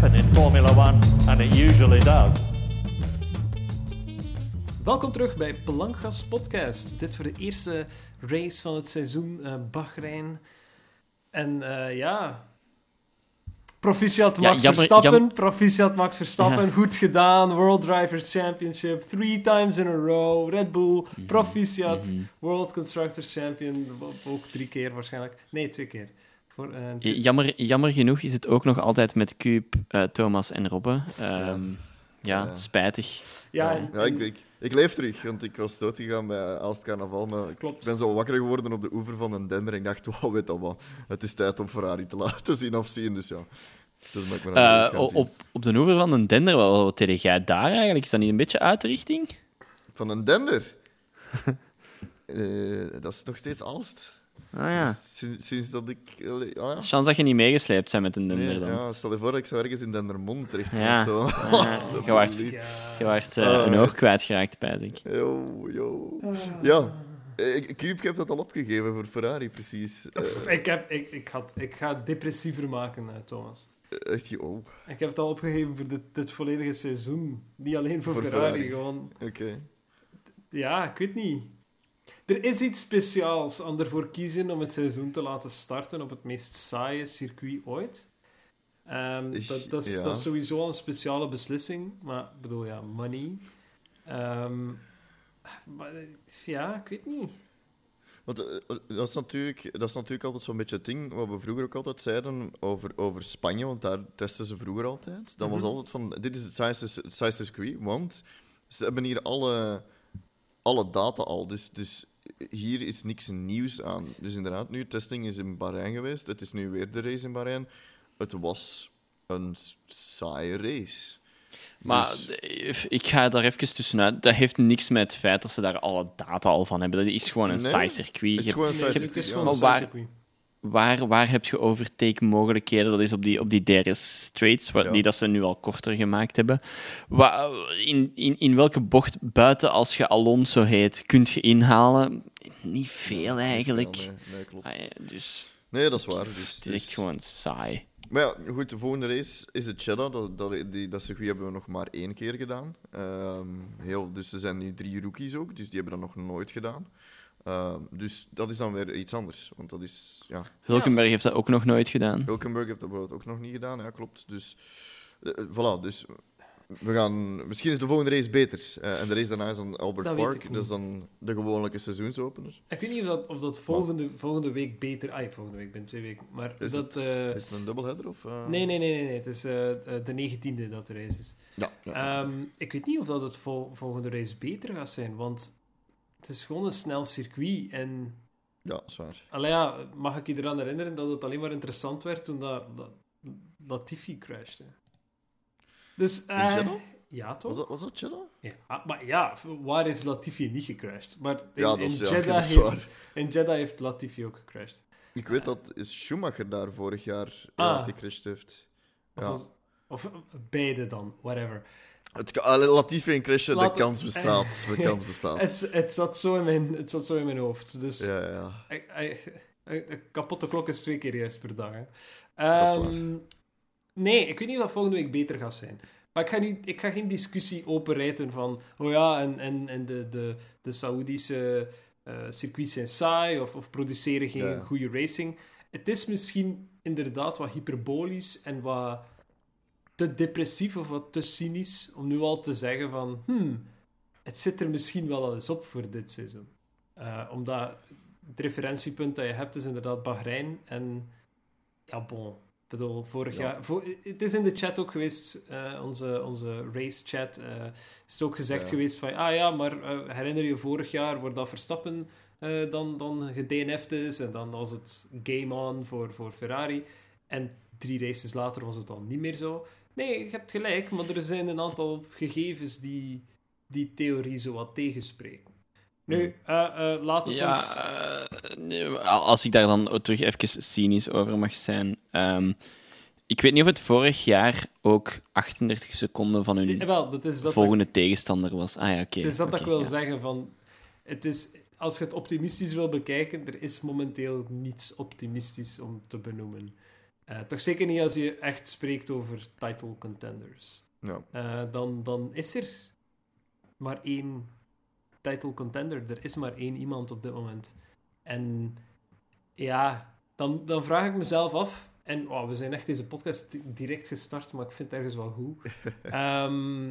happen in Formula One, and it usually does. Welkom terug bij Belangas Podcast. Dit voor de eerste race van het seizoen uh, Bahrein. En uh, ja, proficiat Max jammer- Verstappen. jam- Proficiat Max Verstappen. Ja. Goed gedaan. World Drivers Championship. Three times in a row. Red Bull. Proficiat. Mhm. World Constructors Champion. Ook drie keer waarschijnlijk. Nee, twee keer. Voor, eh, Jammer, jammer genoeg is het ook nog altijd met Cube, eh, Thomas en Robbe. Ehm, ja, Ja. spijtig. ja, Ja. en- Ja, ik, ik, ik leef terug, want ik was doodgegaan bij Aalst Carnaval. Maar ik ben zo wakker geworden op de oever van een Denver. En ik dacht, wow, weet dat wat. Het is tijd om Ferrari te laten zien of zien. Dus ja, dus Eh, op, op de oever van een dender, wat, wat deed jij daar eigenlijk? Is dat niet een beetje uit de richting? Van een Denver? Eh, dat is nog steeds Aalst. Ah ja. Dus Sinds, sinds dat ik... ah, ja. Chance dat je niet meegesleept bent met een dender Nee, dan. ja, stel je voor dat ik zo ergens in Dendermond terecht kom. Ja. Zo. Ja, je waart-. Je eh, Ah, een oog kwijtgeraakt, bij ik. Yo, yo. Ja, ik, Cube heeft dat al opgegeven voor Ferrari, precies. Eh, Pff, ik, heb, ik, ik, ga, ik ga het depressiever maken, eh, Thomas. echt, oh, Ik heb het al opgegeven voor dit, dit volledige seizoen. Niet alleen voor, Voor Ferrari, Ferrari. gewoon... oké. Ja, ik weet niet. Er is iets speciaals aan ervoor kiezen om het seizoen te laten starten op het meest saaie circuit ooit. Ehm, Ik- dat, dat, is, ja. dat is sowieso al een speciale beslissing. Maar ik bedoel, ja, money. Ehm, maar, eh, ja, ik weet niet. Want eh, dat is, natuurlijk, dat is natuurlijk altijd zo'n beetje het ding wat we vroeger ook altijd zeiden over, over Spanje, want daar testen ze vroeger altijd. Dat was Mhm. altijd van, dit is het saaiste saaiste circuit, want ze hebben hier alle, alle data al. Dus, dus hier is niks nieuws aan. Dus inderdaad, nu, testing is in Bahrein geweest. Het is nu weer de race in Bahrein. Het was een saaie race. Maar Dus- ik ga daar even tussenuit. Dat heeft niks met het feit dat ze daar alle data al van hebben. Dat is gewoon een Nee, saai circuit. Het is gewoon een saai ja. Maar waar- circuit. Waar, waar heb je overtake-mogelijkheden? Dat is op die, op die waar, Ja. die dat ze nu al korter gemaakt hebben. In, in, in welke bocht buiten als je Alonso heet, kunt je inhalen? Niet veel eigenlijk. Ja, nee, nee, klopt. Ah, ja, dus Nee, dat is waar. Dus, het is echt dus- gewoon saai. Maar ja, goed, de volgende race is het Jeddah. Dat, dat, die, dat circuit hebben we nog maar één keer gedaan. Ehm, heel, dus er zijn nu drie rookies ook, dus die hebben dat nog nooit gedaan. Ehm, dus dat is dan weer iets anders. Want dat is, ja, Hulkenberg heeft dat ook nog nooit gedaan. Hulkenberg heeft dat bijvoorbeeld ook nog niet gedaan, ja, klopt. Dus, eh, voilà, dus we gaan... Misschien is de volgende race beter. Eh, en de race daarna is dan Albert Dat Park. Dat is dan de gewone seizoensopener. Ik weet niet of dat, of dat volgende, volgende week beter... Ah, volgende week, binnen twee weken. Maar Is, dat... het, eh, is het een doubleheader? Of, nee, nee, nee, nee, nee. Het is de negentiende dat de race is. Ja, ja. Ehm, ik weet niet of dat het vol- volgende race beter gaat zijn, want het is gewoon een snel circuit. En ja, zwaar. allee, ja, mag ik je eraan herinneren dat het alleen maar interessant werd toen dat, dat Latifi crashte? Dus, eh, ja, toch? Was dat, was dat Jeddah? Ja, ah, maar ja, waar heeft Latifi niet gecrashed? Maar in, Ja, dat in is- ja, Jeddah, is heeft, in Jeddah heeft Latifi ook gecrashed. Ik weet dat Schumacher daar vorig jaar heel Ah. gecrashed heeft. Of, Ja. was- of eh, beide dan, whatever. Het, allee, Latifi en Laat- de kans bestaat. De kans bestaat. Het, het, zat zo in mijn, het zat zo in mijn hoofd. Dus Ja, ja. Een kapotte klok is twee keer juist per dag. Hè. Ehm, nee, ik weet niet dat volgende week beter gaat zijn. Maar ik ga, nu, ik ga geen discussie openrijten van... Oh ja, en, en, en de, de, de Saoedische eh, circuits zijn saai of, of produceren geen Ja. goede racing. Het is misschien inderdaad wat hyperbolisch en wat te depressief of wat te cynisch om nu al te zeggen van... Hmm, het zit er misschien wel al eens op voor dit seizoen. Eh, omdat het referentiepunt dat je hebt is inderdaad Bahrein. En ja, bon. Ik bedoel, vorig Ja. jaar... Voor, het is in de chat ook geweest, eh, onze, onze race-chat, eh, is het ook gezegd Ja. geweest van... Ah ja, maar herinner je vorig jaar waar dat Verstappen dan, dan gedNF'd is en dan was het game on voor, voor Ferrari. En drie races later was het dan niet meer zo. Nee, je hebt gelijk, maar er zijn een aantal gegevens die die theorie zo wat tegenspreken. Nu, eh, eh, laat het Ja, ons... eh, nee, als ik daar dan terug even cynisch over mag zijn. ehm, ik weet niet of het vorig jaar ook 38 seconden van hun wel, dat is dat volgende tegenstander was. Ah ja, oké. Het is dat oké, ik wil ja. zeggen van... Het is, als je het optimistisch wil bekijken, er is momenteel niets optimistisch om te benoemen. Eh, toch zeker niet als je echt spreekt over title contenders. Ja. Eh, dan, dan is er maar één title contender. Er is maar één iemand op dit moment. En ja, dan, dan vraag ik mezelf af. En oh, we zijn echt deze podcast direct gestart, maar ik vind het ergens wel goed. Ehm,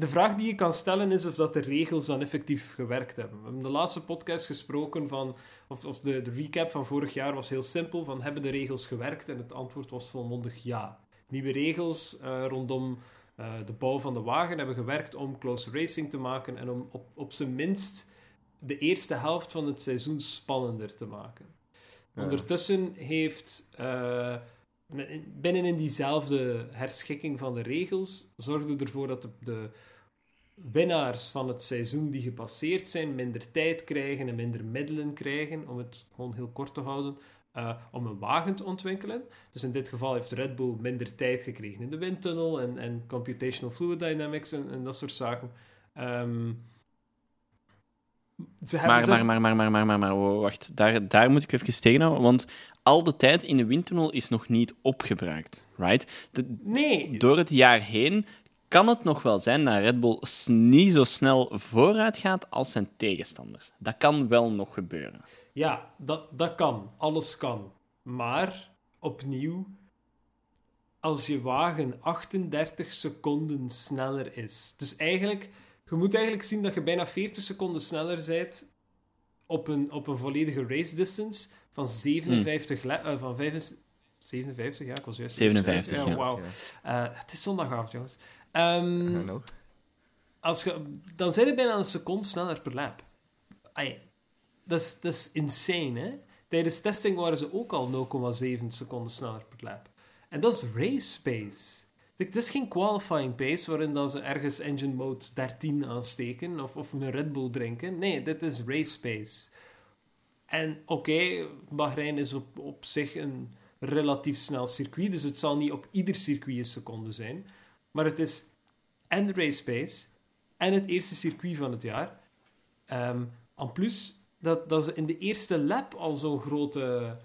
de vraag die je kan stellen is of dat de regels dan effectief gewerkt hebben. We hebben de laatste podcast gesproken van, of, of de, de recap van vorig jaar was heel simpel, van hebben de regels gewerkt? En het antwoord was volmondig ja. Nieuwe regels eh, rondom eh, de bouw van de wagen hebben gewerkt om close racing te maken en om op, op zijn minst de eerste helft van het seizoen spannender te maken. Ja. Ondertussen heeft eh, binnen in diezelfde herschikking van de regels zorgde ervoor dat de, de winnaars van het seizoen die gepasseerd zijn minder tijd krijgen en minder middelen krijgen, om het gewoon heel kort te houden, eh, om een wagen te ontwikkelen. Dus in dit geval heeft Red Bull minder tijd gekregen in de windtunnel en, en computational fluid dynamics en, en dat soort zaken. Ehm, ze Maar, maar, maar, maar, maar, maar, maar, maar, wacht. Daar, daar moet ik even tegenhouden, want al de tijd in de windtunnel is nog niet opgebruikt, right? De- Nee, door het jaar heen kan het nog wel zijn dat Red Bull niet zo snel vooruit gaat als zijn tegenstanders. Dat kan wel nog gebeuren. Ja, dat, dat kan. Alles kan. Maar, opnieuw, als je wagen 38 seconden sneller is. Dus eigenlijk, je moet eigenlijk zien dat je bijna 40 seconden sneller bent op een, op een volledige race distance van 57 le- eh, van 55 57, ja, ik was juist... 57, ja. wauw. Ja. Eh, het is zondagavond, jongens. Ehm, als je, dan zijn je bijna een seconde sneller per lap. Ai, dat, is, dat is insane, hè? Tijdens testing waren ze ook al 0,7 seconden sneller per lap. En dat is race pace. Dit is geen qualifying pace waarin dat ze ergens engine mode 13 aansteken of, of een Red Bull drinken. Nee, dit is race pace. En oké, Bahrein is op, op zich een relatief snel circuit, dus het zal niet op ieder circuit een seconde zijn. Maar het is en de race pace en het eerste circuit van het jaar. Ehm en plus dat, dat ze in de eerste lap al zo'n grote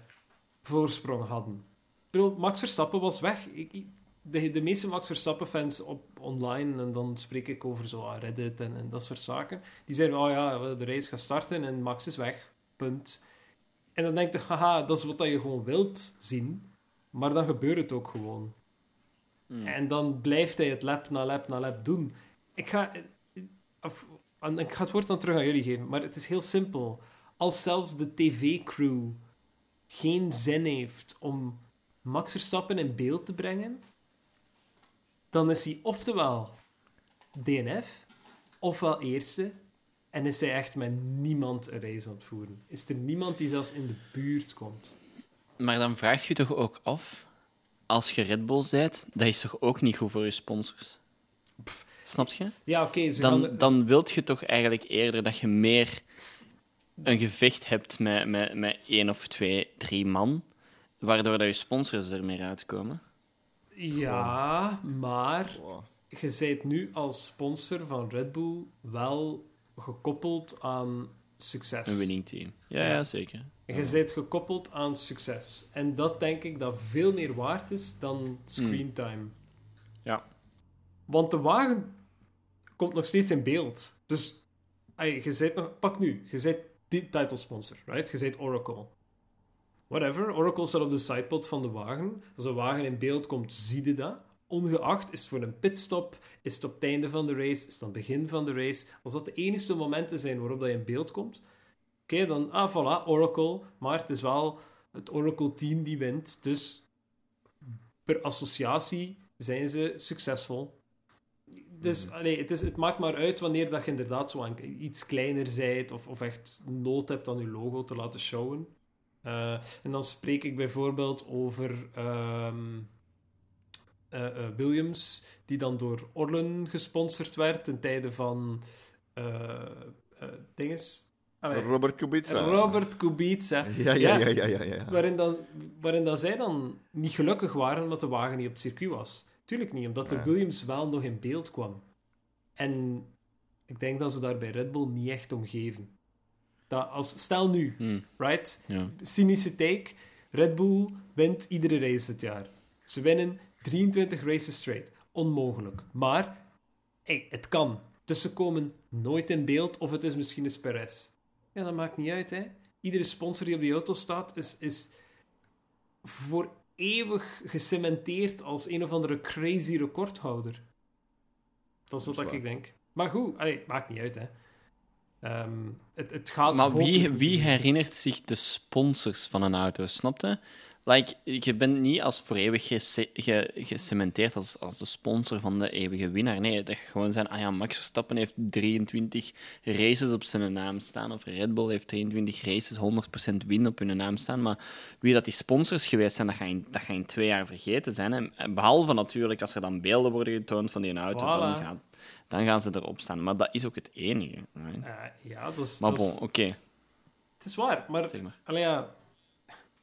voorsprong hadden. Ik bedoel, Max Verstappen was weg. Ik, de, de meeste Max Verstappen-fans op online, en dan spreek ik over zo ah, Reddit en, en dat soort zaken, die zeiden, oh ja, de race gaat starten en Max is weg. Punt. En dan denk je, haha, dat is wat je gewoon wilt zien. Maar dan gebeurt het ook gewoon. En dan blijft hij het lap na lap na lap doen. Ik ga, en ik ga het woord dan terug aan jullie geven, maar het is heel simpel. Als zelfs de tv-crew geen zin heeft om Max Verstappen in beeld te brengen, dan is hij oftewel DNF, ofwel eerste, en is hij echt met niemand een race aan het voeren. Is er niemand die zelfs in de buurt komt. Maar dan vraag je toch ook af, als je Red Bull bent, dat is toch ook niet goed voor je sponsors? Snap je? Ja, oké, ze gaan... Dan, dan wilt je toch eigenlijk eerder dat je meer een gevecht hebt met, met, met één of twee, drie man, waardoor dat je sponsors er meer uitkomen. Ja, maar je bent nu als sponsor van Red Bull wel gekoppeld aan succes. Een winning team. Ja, Ja. ja zeker. Je bent gekoppeld aan succes. En dat denk ik dat veel meer waard is dan screentime. Ja. Want de wagen komt nog steeds in beeld. Dus je bent nog... Pak nu, je bent die title sponsor, right? Je bent Oracle. Whatever, Oracle staat op de sidepod van de wagen. Als een wagen in beeld komt, zie je dat. Ongeacht, is het voor een pitstop, is het op het einde van de race, is het aan het begin van de race. Als dat de enige momenten zijn waarop dat je in beeld komt, oké, dan, ah, voilà, Oracle. Maar het is wel het Oracle-team die wint. Dus per associatie zijn ze succesvol. Dus allee, het, is, het maakt maar uit wanneer dat je inderdaad zo aan- iets kleiner bent of, of echt nood hebt aan je logo te laten showen. Eh, en dan spreek ik bijvoorbeeld over ehm, eh, eh, Williams, die dan door Orlen gesponsord werd ten tijde van eh eh, dinges. Robert Kubica. Robert Kubica. Ja, ja, ja, ja, ja. ja. Waarin, dan, waarin dan zij dan niet gelukkig waren omdat de wagen niet op het circuit was. Tuurlijk niet, omdat de Ja. Williams wel nog in beeld kwam. En ik denk dat ze daar bij Red Bull niet echt om geven. Dat als, stel nu, Hm, right? ja. Cynische take. Red Bull wint iedere race dit jaar. Ze winnen 23 races straight. Onmogelijk. Maar hey, het kan. Tussen komen nooit in beeld of het is misschien een Perez. Ja, dat maakt niet uit. Hè. Iedere sponsor die op die auto staat is, is voor eeuwig gecementeerd als een of andere crazy recordhouder. Dat is wat Dat ik denk. Maar goed, allee, maakt niet uit. Hè. Ehm, het, het gaat Maar wie, wie herinnert zich de sponsors van een auto, snapte? Like, je bent niet als voor eeuwig gece- ge- gecementeerd als, als de sponsor van de eeuwige winnaar. Nee, dat gewoon zijn, ah ja, Max Verstappen heeft 23 races op zijn naam staan, of Red Bull heeft 23 races, 100% win op hun naam staan. Maar wie dat die sponsors geweest zijn, dat ga je, dat ga je in twee jaar vergeten zijn. En Behalve natuurlijk als er dan beelden worden getoond van die auto, dan, gaat, dan gaan ze erop staan. Maar dat is ook het enige. right? Eh, ja, dat is, Maar bon, oké, het is waar. Maar, zeg maar. allee, ja,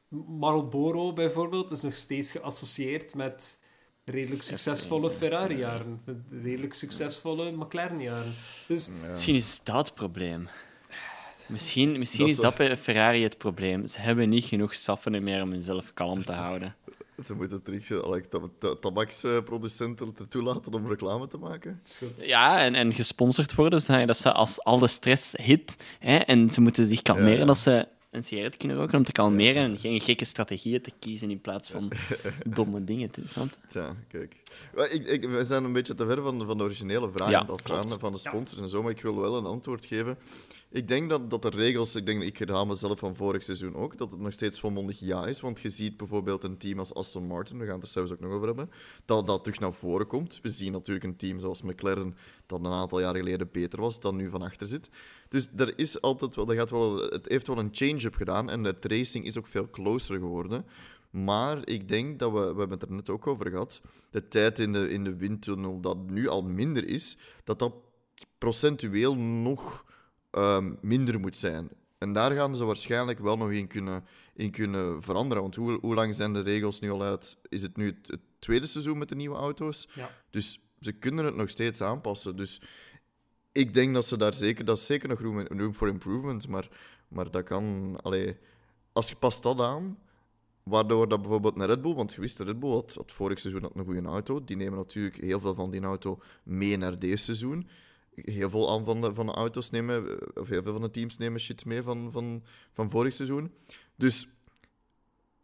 Marlboro bijvoorbeeld is nog steeds geassocieerd met redelijk succesvolle ja, Ferrari-jaren. Met redelijk succesvolle McLaren-jaren. Dus Misschien is dat het probleem. Misschien, misschien Dat is is dat bij Ferrari het probleem. Ze hebben niet genoeg saffen meer om hunzelf kalm te houden. Ze moeten terug eh, like, tab- ta- tabaksproducenten ertoe laten om reclame te maken. is goed. Ja, en, en gesponsord worden, zodat dat ze als al de stress hit hè, en ze moeten zich kalmeren, Ja, ja. dat ze een sigaret kunnen roken om te kalmeren en geen gekke strategieën te kiezen in plaats van domme dingen te snap je? Tja, kijk. Ik, ik, we zijn een beetje te ver van, van de originele vraag Ja, van de sponsors en zo, maar ik wil wel een antwoord geven. Ik denk dat, dat de regels, ik denk, ik herhaal mezelf van vorig seizoen ook, dat het nog steeds volmondig ja is. Want je ziet bijvoorbeeld een team als Aston Martin, we gaan het er zelfs ook nog over hebben, dat dat terug naar voren komt. We zien natuurlijk een team zoals McLaren, dat een aantal jaar geleden beter was, dan nu van achter zit. Dus er is altijd wel, er gaat wel, het heeft wel een change-up gedaan en het racing is ook veel closer geworden. Maar ik denk dat we, we hebben het er net ook over gehad, de tijd in de, in de windtunnel dat nu al minder is, dat dat procentueel nog ehm, minder moet zijn. En daar gaan ze waarschijnlijk wel nog in kunnen, in kunnen veranderen. Want hoe, hoe lang zijn de regels nu al uit? Is het nu het, het tweede seizoen met de nieuwe auto's? Ja. Dus ze kunnen het nog steeds aanpassen. Dus ik denk dat ze daar zeker, dat is zeker nog room, room for improvement. Maar, maar dat kan, allee, als je past dat aan, waardoor dat bijvoorbeeld een Red Bull, want je wist, de Red Bull had, had vorig seizoen had een goede auto. Die nemen natuurlijk heel veel van die auto mee naar deze seizoen. Heel veel aan van de, van de auto's nemen, eh, of heel veel van de teams nemen shit mee van, van, van vorig seizoen. Dus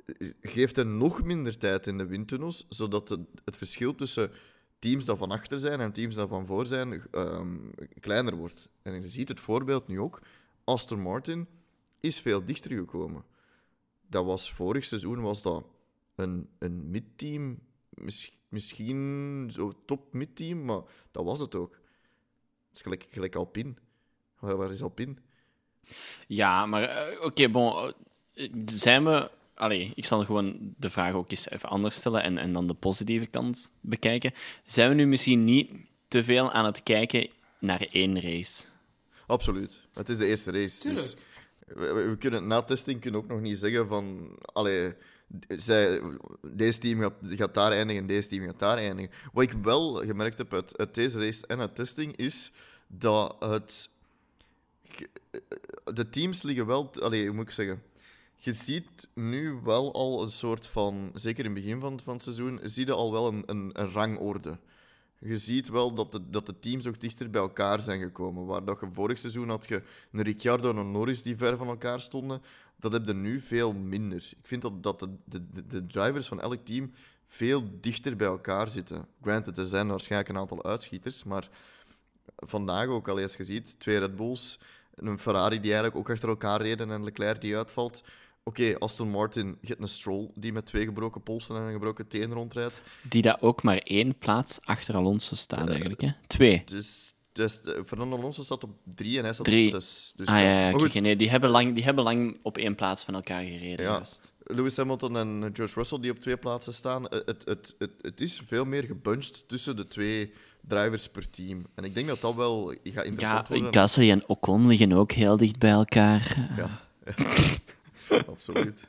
eh, geeft er nog minder tijd in de windtunnels, zodat het, het verschil tussen teams dat van achter zijn en teams dat van voor zijn ehm, kleiner wordt. En je ziet het voorbeeld nu ook. Aston Martin is veel dichter gekomen. Dat was vorig seizoen was dat een, een mid-team, mis- misschien zo top mid-team, maar dat was het ook. Het is gelijk, gelijk Alpine. Waar, waar is Alpine? Ja, maar eh, oké, bon. eh, zijn we. Allee, ik zal gewoon de vraag ook eens even anders stellen en, en dan de positieve kant bekijken. Zijn we nu misschien niet te veel aan het kijken naar één race? Absoluut. Het is de eerste race. Dus Tuurlijk. we, we- we kunnen na testing kunnen ook nog niet zeggen van... Allee, deze team gaat, gaat daar eindigen en deze team gaat daar eindigen. Wat ik wel gemerkt heb uit, uit deze race en uit testing, is dat het... De teams liggen wel... Allee, hoe moet ik zeggen? Je ziet nu wel al een soort van... Zeker in het begin van, van het seizoen, zie je al wel een, een, een rangorde. Je ziet wel dat de, dat de teams ook dichter bij elkaar zijn gekomen. Waar dat je vorig seizoen had je een Ricciardo en een Norris die ver van elkaar stonden. Dat heb je nu veel minder. Ik vind dat, dat de, de, de, drivers van elk team veel dichter bij elkaar zitten. Granted, er zijn waarschijnlijk een aantal uitschieters, maar vandaag ook al eens gezien, twee Red Bulls, een Ferrari die eigenlijk ook achter elkaar reden en Leclerc die uitvalt. Oké, Aston Martin, je hebt een Stroll die met twee gebroken polsen en een gebroken teen rondrijdt. Die daar ook maar één plaats achter Alonso staat, eigenlijk. Hè? Twee. Dus, dus eh, Fernando Alonso staat op drie en hij staat Drie. op zes. Dus, ah eh, ja, ja maar kijk, goed, nee, die, hebben lang, die hebben lang op één plaats van elkaar gereden. Ja. juist. Lewis Hamilton en George Russell die op twee plaatsen staan. eh, Het, het, het, het is veel meer gebuncht tussen de twee drivers per team. En ik denk dat dat wel gaat Ja, interessant worden. Gasly en Ocon liggen ook heel dicht bij elkaar. Absoluut.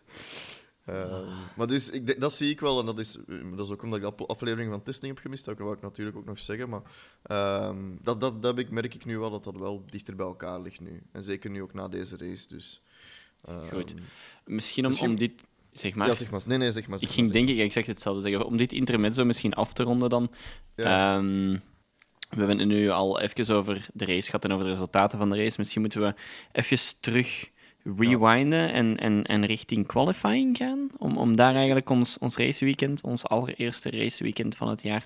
Ehm, maar dus, ik, dat zie ik wel, en dat is, dat is ook omdat ik de aflevering van testing heb gemist, dat wou ik natuurlijk ook nog zeggen, maar ehm, dat, dat, dat ik, merk ik nu wel, dat dat wel dichter bij elkaar ligt nu. En zeker nu ook na deze race, dus... ehm, Goed. Misschien om, Misschien- om dit... Zeg maar. Ja, zeg maar. Nee, nee, zeg maar. ik ging maar, denk ik exact hetzelfde zeggen. Om dit intermezzo misschien af te ronden dan. Ja. We hebben het nu al even over de race gehad en over de resultaten van de race. Misschien moeten we even terug rewinden en, en, en richting qualifying gaan. Om, om daar eigenlijk ons, ons raceweekend, ons allereerste raceweekend van het jaar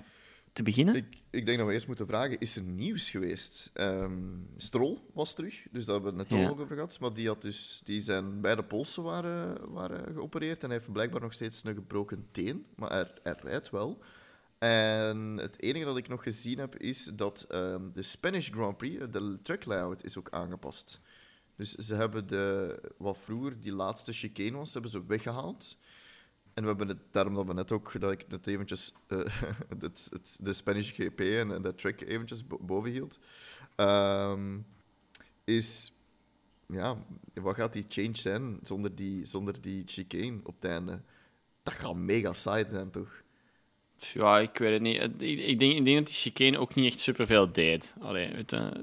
te beginnen. Ik, ik denk dat we eerst moeten vragen, is er nieuws geweest? Ehm Stroll was terug, dus daar hebben we het net Ja. al over gehad. Maar die, had dus, die zijn beide polsen waren, waren geopereerd en hij heeft blijkbaar nog steeds een gebroken teen. Maar hij, hij rijdt wel. En het enige dat ik nog gezien heb, is dat ehm, de Spanish Grand Prix, de track layout, is ook aangepast. Dus ze hebben de, wat vroeger die laatste chicane was, hebben ze weggehaald. En we hebben het, daarom dat we net ook, dat ik net eventjes eh, het, de Spanish GP en, en de track eventjes bo- boven hield, ehm, is, ja, wat gaat die change zijn zonder die, zonder die chicane op het einde? Dat gaat mega saai zijn, toch? Ja, ik weet het niet. Ik, denk, ik denk dat die chicane ook niet echt superveel deed. Allee, weet je,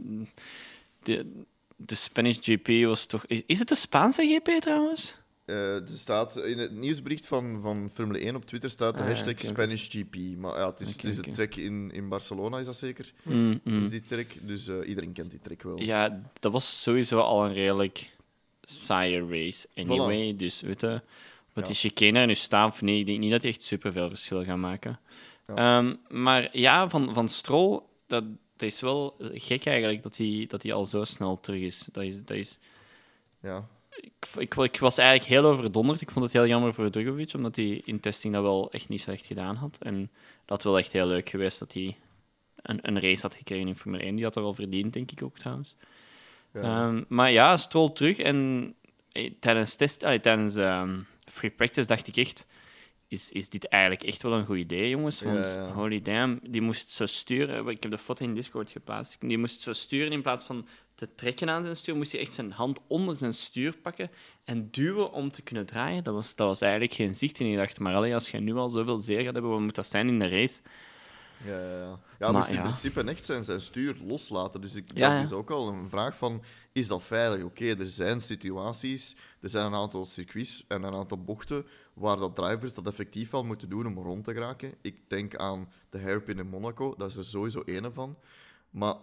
de, de Spanish GP was toch... Is, is het de Spaanse GP trouwens? Eh, er staat in het nieuwsbericht van, van Formule 1 op Twitter staat de Ah, hashtag. Spanish GP. Maar ja, het is, het is een track in, in Barcelona, is dat zeker? Mm, mm. Is die track, dus eh, iedereen kent die track wel. Ja, dat was sowieso al een redelijk saaie race anyway. Dus weet je, wat Ja. die chicane er nu staat of niet, ik denk niet dat die echt superveel verschil gaan maken. Ja. Ehm, maar ja, van, van Stroll, dat, dat is wel gek eigenlijk dat hij dat hij al zo snel terug is. Dat is, dat is Ja. ik, ik, ik was eigenlijk heel overdonderd. Ik vond het heel jammer voor Drugovic, omdat hij in testing dat wel echt niet slecht gedaan had. En dat wel echt heel leuk geweest dat hij een, een race had gekregen in Formule 1. Die had er wel verdiend, denk ik ook trouwens. Ja. Ehm, maar ja, Stroll terug. En eh, tijdens, test, allee, tijdens ehm, free practice dacht ik echt... Is, is dit eigenlijk echt wel een goed idee, jongens? Want Ja, ja. holy damn, die moest zo sturen. Ik heb de foto in Discord geplaatst. Die moest zo sturen in plaats van te trekken aan zijn stuur. Moest hij echt zijn hand onder zijn stuur pakken en duwen om te kunnen draaien. Dat was, dat was eigenlijk geen zicht. En ik dacht, maar allee, als je nu al zoveel zeer gaat hebben, wat moet dat zijn in de race? Ja, ja, ja. ja moest in ja. principe echt zijn, zijn stuur loslaten. Dus ik, Ja, dat is ook al een vraag van, is dat veilig? Oké, er zijn situaties, er zijn een aantal circuits en een aantal bochten waar dat drivers dat effectief wel moeten doen om rond te geraken. Ik denk aan de hairpin in Monaco, daar is er sowieso ene van. Maar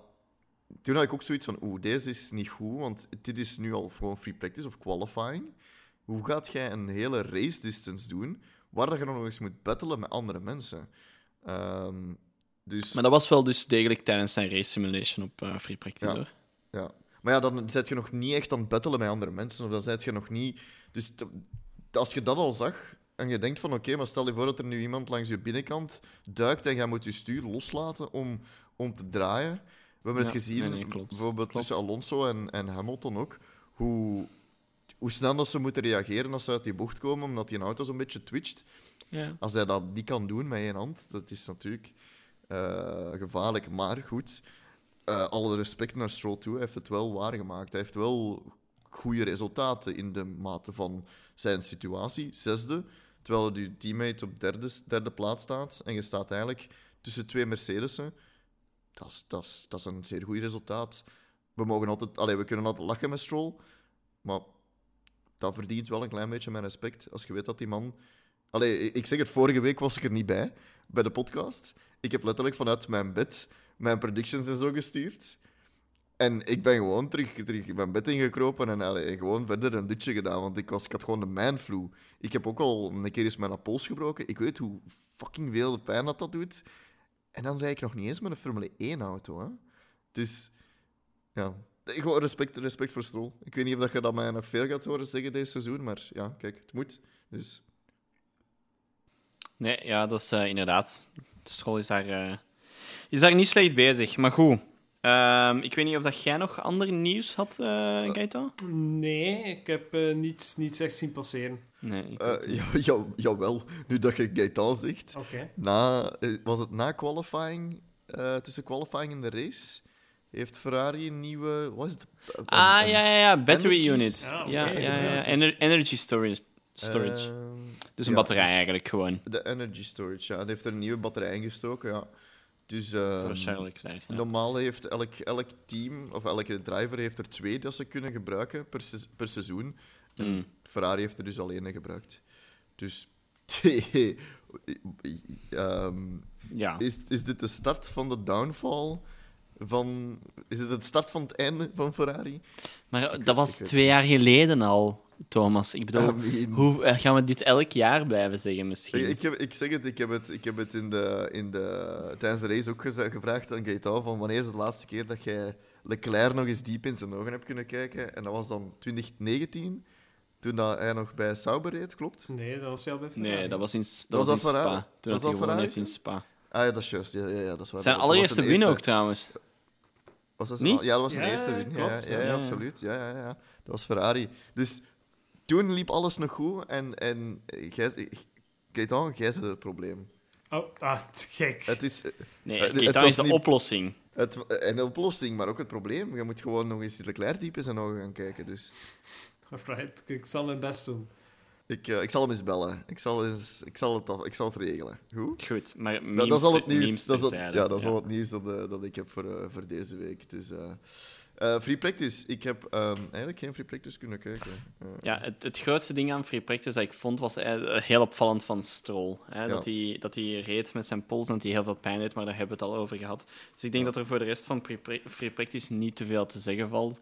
toen had ik ook zoiets van, oeh, deze is niet goed, want dit is nu al gewoon free practice of qualifying. Hoe gaat jij een hele race distance doen waar dat je nog eens moet battelen met andere mensen? Ehm, dus... Maar dat was wel dus degelijk tijdens zijn race simulation op eh, free practice, Ja. hoor. Ja. Maar ja, dan zit je nog niet echt aan het battelen met andere mensen. Of dan zit je nog niet... Dus als je dat al zag en je denkt van oké, maar stel je voor dat er nu iemand langs je binnenkant duikt en jij moet je stuur loslaten om, om te draaien. We hebben het gezien, nee, nee, klopt. bijvoorbeeld tussen Alonso en, en Hamilton ook, hoe, hoe snel dat ze moeten reageren als ze uit die bocht komen, omdat die auto zo'n beetje twitcht. Ja. Als hij dat niet kan doen met één hand, dat is natuurlijk eh, gevaarlijk. Maar goed, eh, alle respect naar Stroll toe, hij heeft het wel waargemaakt. Hij heeft wel goede resultaten in de mate van zijn situatie. Zesde, terwijl je teammate op derde, derde plaats staat en je staat eigenlijk tussen twee Mercedes'en. Dat is, dat, is, dat is een zeer goed resultaat. We, mogen altijd, allee, we kunnen altijd lachen met Stroll, maar dat verdient wel een klein beetje mijn respect. Als je weet dat die man Allee, ik zeg het, vorige week was ik er niet bij, bij de podcast. Ik heb letterlijk vanuit mijn bed mijn predictions en zo gestuurd. En ik ben gewoon terug, terug in mijn bed ingekropen en gewoon verder een dutje gedaan, want ik, was, ik had gewoon de manflu. Ik heb ook al een keer eens mijn pols gebroken. Ik weet hoe fucking veel pijn dat dat doet. En dan rijd ik nog niet eens met een Formule 1-auto. Hè? Dus, ja... Gewoon respect, respect voor Stroll. Ik weet niet of je dat mij nog veel gaat horen zeggen deze seizoen, maar ja, kijk, het moet. Dus... Nee, ja, dat is eh, inderdaad. De school is daar, eh, is daar niet slecht bezig. Maar goed. Ehm, ik weet niet of dat jij nog ander nieuws had, eh Gaito? Nee, ik heb eh, niets, niets echt zien passeren. Nee. ik- Eh, ja, ja, jawel, nu dat je Gaetan zegt. Oké. Na, eh, was het na qualifying, eh, tussen qualifying en de race, heeft Ferrari een nieuwe... Wat is het? Een- ah, een- ja, ja, ja. Battery energies- unit. Ah, ja, ja, ja, ja. Ener- energy storage. storage. Ehm, dus een ja, batterij dus eigenlijk gewoon. De energy storage, ja. Hij heeft er een nieuwe batterij in gestoken, ja. Dus ehm, ja. normaal heeft elk, elk team, of elke driver, heeft er twee dat ze kunnen gebruiken per, se- per seizoen. En Mm. Ferrari heeft er dus alleen een gebruikt. Dus ehm, Ja. is, is dit de start van de downfall? Van, is het het start van het einde van Ferrari? Maar dat was twee jaar geleden al, Thomas. Ik bedoel, I mean- hoe, eh, gaan we dit elk jaar blijven zeggen misschien? Ik, ik, heb, ik zeg het, ik heb het, ik heb het in de, in de, tijdens de race ook gevraagd aan Gaetan van wanneer is het de laatste keer dat jij Leclerc nog eens diep in zijn ogen hebt kunnen kijken. En dat was dan 2019, toen dat hij nog bij Sauber reed, klopt? Nee, dat was jou bij Ferrari. Nee, dat was in, dat Was was dat in Ferrari? Spa. Toen Was dat hij dat gewonnen Ferrari heeft in? Spa. Ah ja, dat is juist. Ja, ja, ja, dat is waar. Zijn Dat was allereerste zijn win ook trouwens. Was dat Niet? Ja, dat was zijn Ja, eerste win. Ja, klopt, ja, ja, ja, ja. absoluut. Ja, ja, ja. Dat was Ferrari. Dus toen liep alles nog goed en, en jij, Gaetan, jij bent het probleem. Oh, ah, gek. Het is... Nee, Eh, het Keita was is de niet- oplossing. Het, en de oplossing, maar ook het probleem. Je moet gewoon nog eens Leclerc diep in zijn ogen gaan kijken. Dus Alright, ik zal mijn best doen. ik, eh, ik zal hem eens bellen. Ik zal, eens, ik zal, het, af- ik zal het regelen. Goed? Goed, maar Dat, memes dat is al het nieuws. Dat is al, terzijde. ja, dat is al het nieuws dat, eh, dat ik heb voor, eh, voor deze week. Dus, eh, free practice. Ik heb ehm, eigenlijk geen free practice kunnen kijken. Eh, Ja, het, het grootste ding aan Free Practice dat ik vond, was eh, heel opvallend van Stroll. Hè? Ja. Dat, hij, dat hij reed met zijn pols en dat hij heel veel pijn deed, maar daar hebben we het al over gehad. Dus ik denk dat er voor de rest van Free Pra- Free Practice niet te veel te zeggen valt.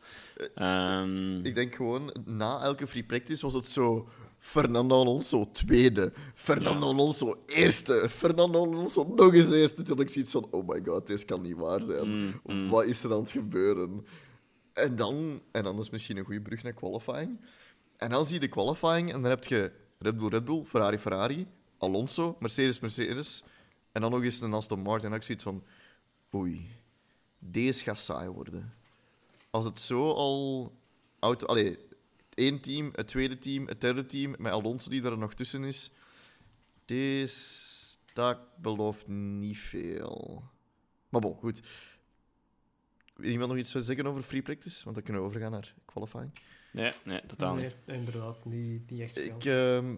Ehm, Ik denk gewoon, na elke free practice was het zo... Fernando Alonso tweede, Fernando Ja. Alonso eerste, Fernando Alonso nog eens eerste. Toen ik zoiets van, oh my god, dit kan niet waar zijn. Mm, mm. Wat is er aan het gebeuren? En dan, en dan is misschien een goede brug naar qualifying. En dan zie je de qualifying en dan heb je Red Bull, Red Bull, Ferrari, Ferrari, Alonso, Mercedes, Mercedes. En dan nog eens een Aston Martin. En ik zoiets van, oei, deze gaat saai worden. Als het zo al... Auto, allee, één team, het tweede team, het derde team, met Alonso die er nog tussen is. Deze... Dat belooft niet veel. Maar bon, goed. Wil iemand nog iets willen zeggen over free practice? Want dan kunnen we overgaan naar qualifying. nee, nee, totaal niet. Nee, inderdaad, niet, niet echt veel. Ik, ehm,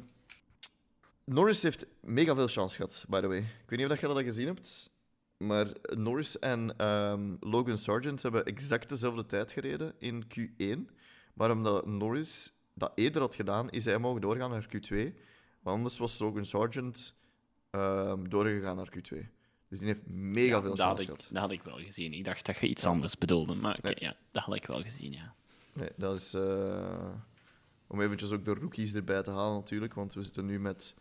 Norris heeft mega veel chance gehad, by the way. Ik weet niet of je dat gezien hebt, maar Norris en ehm, Logan Sargent hebben exact dezelfde tijd gereden in Q1. Maar omdat Norris dat eerder had gedaan, is hij mogen doorgaan naar Q2. Want anders was Logan Sargent ehm, doorgegaan naar Q2. Dus die heeft mega Ja, veel dat, had ik, dat had ik wel gezien. Ik dacht dat je iets anders bedoelde, maar Nee. ja, dat had ik wel gezien, ja. Nee, dat is... eh, om eventjes ook de rookies erbij te halen natuurlijk, want we zitten nu met...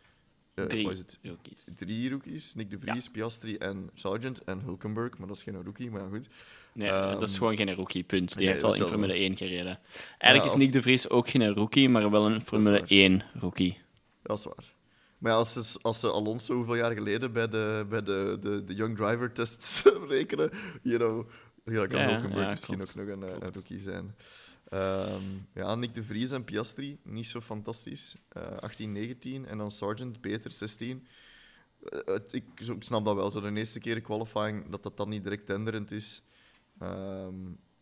eh, Drie is het? rookies. drie rookies. Nick de Vries, Piastri en Sargent en Hulkenberg. Maar dat is geen rookie, maar ja, goed. Nee, Ehm, dat is gewoon geen rookie, punt. Die nee, heeft al in. Formule 1 gereden. Eigenlijk als- is Nick de Vries ook geen rookie, maar wel een Formule waar. 1 rookie. Dat is waar. Maar ja, als ze, als ze Alonso hoeveel jaar geleden bij de, bij de, de, de Young Driver tests rekenen, you know, ja, kan Ja, ja, Hulkenberg ja, misschien klopt. ook nog een, eh, een rookie zijn. Ehm, ja, Nick de Vries en Piastri, niet zo fantastisch. Eh 18, 19. En dan Sargent, beter, 16. Eh, het- ik, zo, ik snap dat wel, zo de eerste keer in qualifying, dat dat dan niet direct tenderend is. Ehm,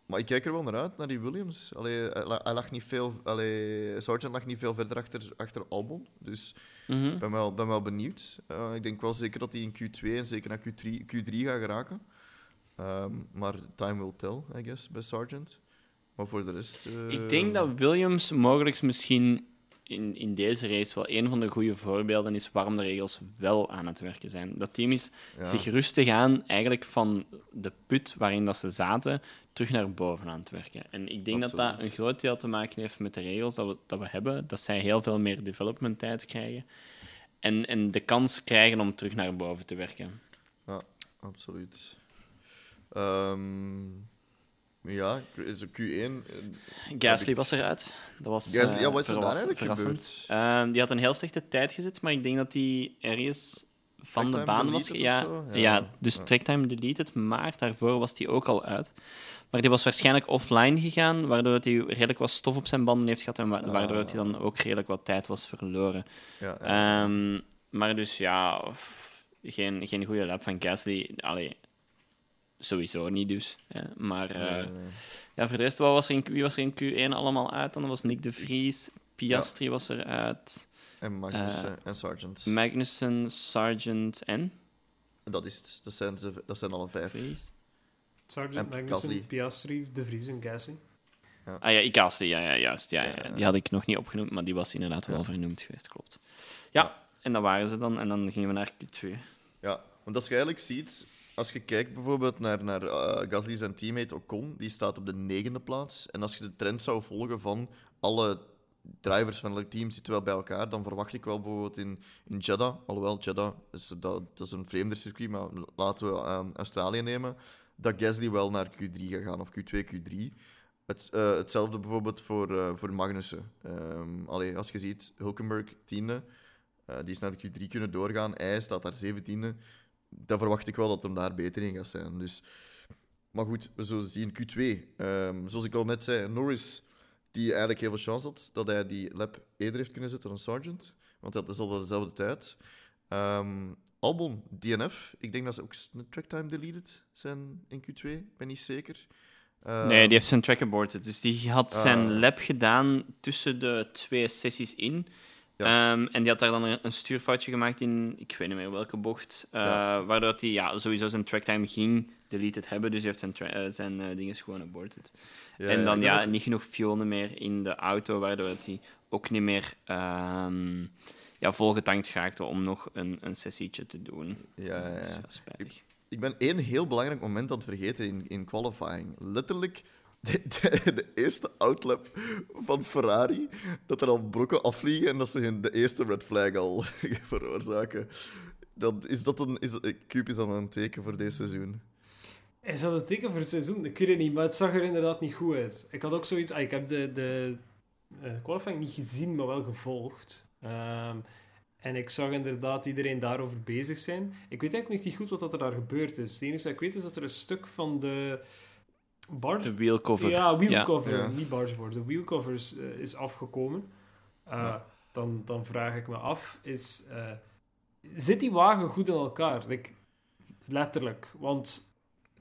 maar ik kijk er wel naar uit, naar die Williams. Allee, hij, la- hij lag niet veel, allee, Sargent lag niet veel verder achter, achter Albon. Dus Mhm. ik ben wel, ben wel benieuwd. Eh, ik denk wel zeker dat hij in Q2 en zeker naar Q3, Q3 gaat geraken. Ehm, maar time will tell, I guess, bij Sargent. Maar voor de rest... eh, Ik denk dat Williams mogelijk misschien in, in deze race wel een van de goede voorbeelden is waarom de regels wel aan het werken zijn. Dat team is Ja. zich rustig aan eigenlijk van de put waarin dat ze zaten terug naar boven aan het werken. En ik denk dat dat een groot deel te maken heeft met de regels dat we, dat we hebben, dat zij heel veel meer development tijd krijgen en, en de kans krijgen om terug naar boven te werken. Absoluut. Ehm, ja, zo Q1... eh, Gasly was eruit. Dat was, Gasly, eh, ja, wat is er daar eigenlijk verrassend. gebeurd? Ehm, die had een heel slechte tijd gezet, maar ik denk dat hij ergens van de baan was. Ja, ja. Ja, dus ja. tracktime deleted, maar daarvoor was hij ook al uit. Maar die was waarschijnlijk offline gegaan, waardoor hij redelijk wat stof op zijn banden heeft gehad en wa- waardoor hij dan ook redelijk wat tijd was verloren. Ja. Ehm, maar dus ja, geen, geen goede lap van Gasly. Allee, sowieso niet dus. Hè. Maar eh, Nee, nee, nee. ja, voor de rest, wat was er in, wie was er in Q1 allemaal uit? Dan was Nick de Vries, Piastri was er uit, En Magnus eh, en Sargent. Magnussen, Sargent en dat is. Dat zijn, ze, dat zijn alle vijf. Vries. Sargent, En Magnussen, Gasly. Piastri, De Vries en Gasly. Ja. Ah ja, Icasli, ja, ja, juist. Ja, ja, Ja. Die had ik nog niet opgenoemd, maar die was inderdaad wel Ja. vernoemd geweest, klopt. Ja, en dat waren ze dan. En dan gingen we naar Q2. Ja, want als je eigenlijk ziet, als je kijkt bijvoorbeeld naar, naar eh, teammate Ocon, die staat op de negende plaats. En als je de trend zou volgen van alle drivers van elk team zitten wel bij elkaar, dan verwacht ik wel bijvoorbeeld in, in Jeddah, alhoewel Jeddah is, dat, dat is een vreemder circuit, maar laten we eh, Australië nemen, dat Gasly wel naar Q3 gaat gaan, of Q2, Q3. Het, eh, hetzelfde bijvoorbeeld voor, eh, voor Magnussen. Ehm allee, als je ziet, Hulkenberg tiende, die is naar de Q3 kunnen doorgaan. Hij staat daar zeventiende. Dan verwacht ik wel dat hem daar beter in gaat zijn. Dus... Maar goed, we zullen zien. Q2. Ehm, zoals ik al net zei, Norris, die eigenlijk heel veel chance had dat hij die lap eerder heeft kunnen zetten dan Sargent. Want dat is al dezelfde tijd. Ehm, Albon, DNF. Ik denk dat ze ook een tracktime deleted zijn in Q2. Ik ben niet zeker. Ehm, nee, die heeft zijn track aborted. Dus die had zijn Ah. lap gedaan tussen de twee sessies in. Ja. Ehm, en die had daar dan een, stuurfoutje gemaakt in, ik weet niet meer welke bocht. eh, Ja. Waardoor hij ja, sowieso zijn tracktime ging deleted hebben. Dus hij heeft zijn, eh, zijn eh, dingen gewoon aborted. ja, en dan ja, niet genoeg fuel meer in de auto, waardoor hij ook niet meer ehm, ja, volgetankt raakte om nog een, een sessietje te doen. Ja, ja. Dus. Ik ben één heel belangrijk moment aan het vergeten in, in qualifying. Letterlijk de, de, eerste outlap van Ferrari, dat er al brokken afvliegen en dat ze hun de eerste red flag al veroorzaken. Dan is dat een, is, Cube is dan een teken voor dit seizoen. Is dat een teken voor het seizoen? Ik weet het niet, maar het zag er inderdaad niet goed uit. Ik had ook zoiets... ah, ik heb de, de eh, qualifying niet gezien, maar wel gevolgd. Ehm, en ik zag inderdaad iedereen daarover bezig zijn. Ik weet eigenlijk niet goed wat dat er daar gebeurd is. Het enige dat ik weet is dat er een stuk van de... Bar De wheelcover. Ja, wheelcover, Ja. niet bargeboard. De wheelcover is, eh, is afgekomen. Uh, Ja. dan, dan vraag ik me af, is, uh, zit die wagen goed in elkaar? Like, letterlijk. Want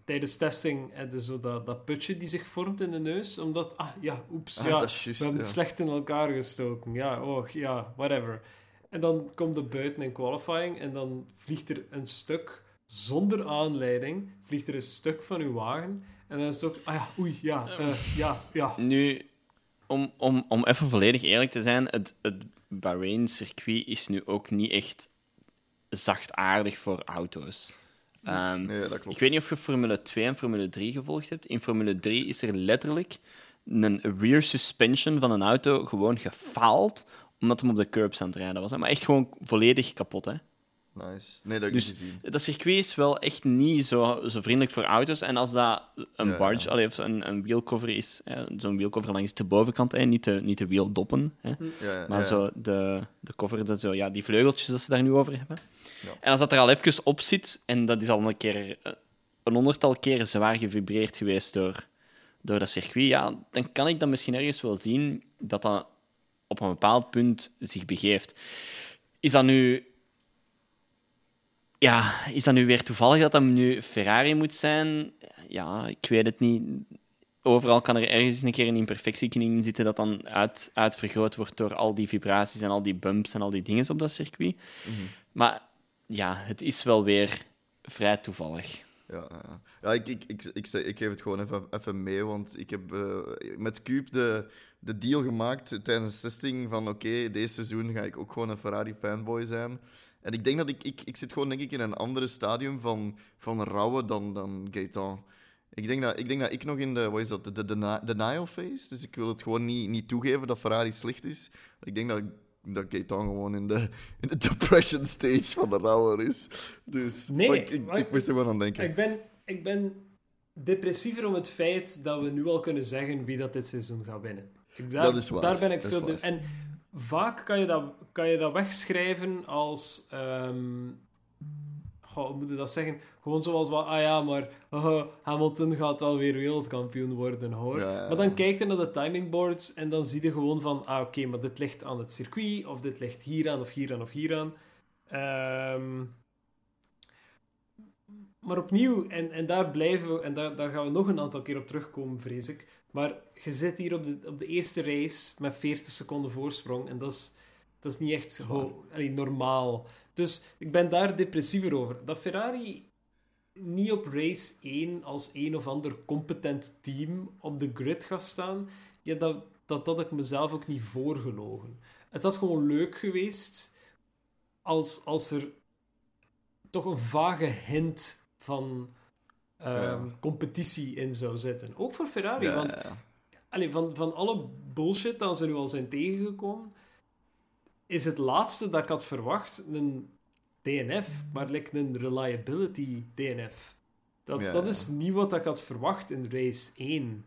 tijdens testing heb je zo dat, dat putje die zich vormt in de neus. Omdat, ah ja, oeps, Ah, ja, dat is juist, we hebben ja. het slecht in elkaar gestoken. Ja, oh, ja, whatever. En dan komt er buiten in qualifying en dan vliegt er een stuk, zonder aanleiding, vliegt er een stuk van uw wagen. En dan is het ook, ah ja, oei, ja, eh, ja, ja. Nu, om, om, om even volledig eerlijk te zijn, het, het Bahrain-circuit is nu ook niet echt zachtaardig voor auto's. Ehm, Nee, dat klopt. ik weet niet of je Formule 2 en Formule 3 gevolgd hebt. In Formule 3 is er letterlijk een rear suspension van een auto gewoon gefaald omdat hem op de curbs aan het rijden was. hè. Maar echt gewoon volledig kapot, hè. Nice. Nee, dat heb ik Dus- niet gezien. Dat circuit is wel echt niet zo, zo vriendelijk voor auto's. En als dat een Ja, barge, ja. allee, of een, een wheelcover is, hè, zo'n wheelcover langs de bovenkant, hè, niet, de, niet de wieldoppen, hè, Ja, ja, maar ja. zo de, de cover, dat zo, ja, die vleugeltjes dat ze daar nu over hebben. Ja. En als dat er al even op zit, en dat is al een keer, eh, een honderdtal keren zwaar gevibreerd geweest door, door dat circuit, ja, dan kan ik dat misschien ergens wel zien dat dat op een bepaald punt zich begeeft. Is dat nu ja, is dat nu weer toevallig dat dat nu Ferrari moet zijn? Ja, ik weet het niet. Overal kan er ergens een keer een imperfectie in zitten dat dan uit, uitvergroot wordt door al die vibraties en al die bumps en al die dingen op dat circuit. Mhm. Maar ja, het is wel weer vrij toevallig. Ja, ja. ik, ik, ik, ik, ik geef het gewoon even, even mee, want ik heb eh, met Cube de, de deal gemaakt tijdens de testing van oké, deze seizoen ga ik ook gewoon een Ferrari-fanboy zijn. En ik denk dat ik, ik, ik zit gewoon denk ik in een andere stadium van, van rouwen dan, dan Gaetan. Ik denk, dat, ik denk dat ik nog in de, wat is dat, de, de, deni- denial phase, dus ik wil het gewoon niet, niet toegeven dat Ferrari slecht is. Ik denk dat, dat Gaetan gewoon in de, in de depression stage van de rouwer is. Dus Nee, ik, ik, moest er gewoon aan denken. Ik ben, ik ben depressiever om het feit dat we nu al kunnen zeggen wie dat dit seizoen gaat winnen. Ik, daar, Dat is waar, Daar ben ik dat veel... de- en vaak kan je, dat, kan je dat wegschrijven als... ehm goh, hoe moet je dat zeggen? Gewoon zoals wat, ah ja, maar Hamilton gaat alweer wereldkampioen worden, hoor. Ja, ja, Maar dan kijk je naar de timingboards en dan zie je gewoon van, ah oké, maar dit ligt aan het circuit, of dit ligt hier aan, of hier aan, of hier aan. Ehm, maar opnieuw, en, en daar blijven we, en daar, daar gaan we nog een aantal keer op terugkomen, vrees ik. Maar je zit hier op de, op de eerste race met 40 seconden voorsprong, en dat is, dat is niet echt ho- allee, normaal. Dus ik ben daar depressiever over. Dat Ferrari niet op race 1 als een of ander competent team op de grid gaat staan, ja, dat, dat, dat had ik mezelf ook niet voorgelogen. Het had gewoon leuk geweest als, als er toch een vage hint van ehm, Ja. competitie in zou zitten. Ook voor Ferrari, Ja, want allee, van, van alle bullshit dat ze nu al zijn tegengekomen, is het laatste dat ik had verwacht een DNF, maar lijkt een reliability DNF. Dat, Ja, dat is niet wat ik had verwacht in race 1.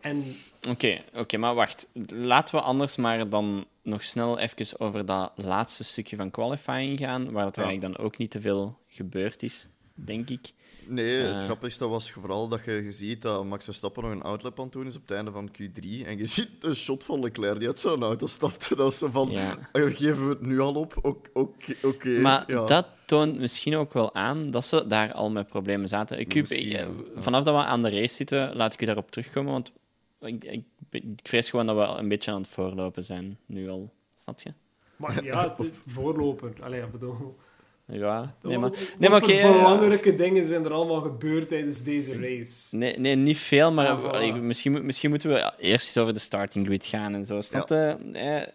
En Oké, oké, maar wacht. Laten we anders maar dan nog snel even over dat laatste stukje van qualifying gaan, waar het Ja. eigenlijk dan ook niet te veel gebeurd is, denk ik. Nee, het Eh. grappigste was vooral dat je, je ziet dat Max Verstappen nog een outlap aan het doen is op het einde van Q3. En je ziet een shot van Leclerc die uit zo'n auto stapt. Dat is zo van, Ja. "Ah, geven we het nu al op? Oké, oké. oké, Maar ja. dat toont misschien ook wel aan dat ze daar al met problemen zaten. Ik, ja. vanaf dat we aan de race zitten, laat ik u daarop terugkomen, want ik, ik, ik vrees gewoon dat we een beetje aan het voorlopen zijn, nu al. Snap je? maar ja, het, het voorloper. Allee, ik bedoel... Ja, nee, maar, Wat nee, maar voor oké, ja. belangrijke dingen zijn er allemaal gebeurd tijdens deze race? Nee, nee, niet veel, maar Ah, voilà. allee, misschien, misschien moeten we ja, eerst eens over de starting grid gaan en zo. Snap je? Eh, eh,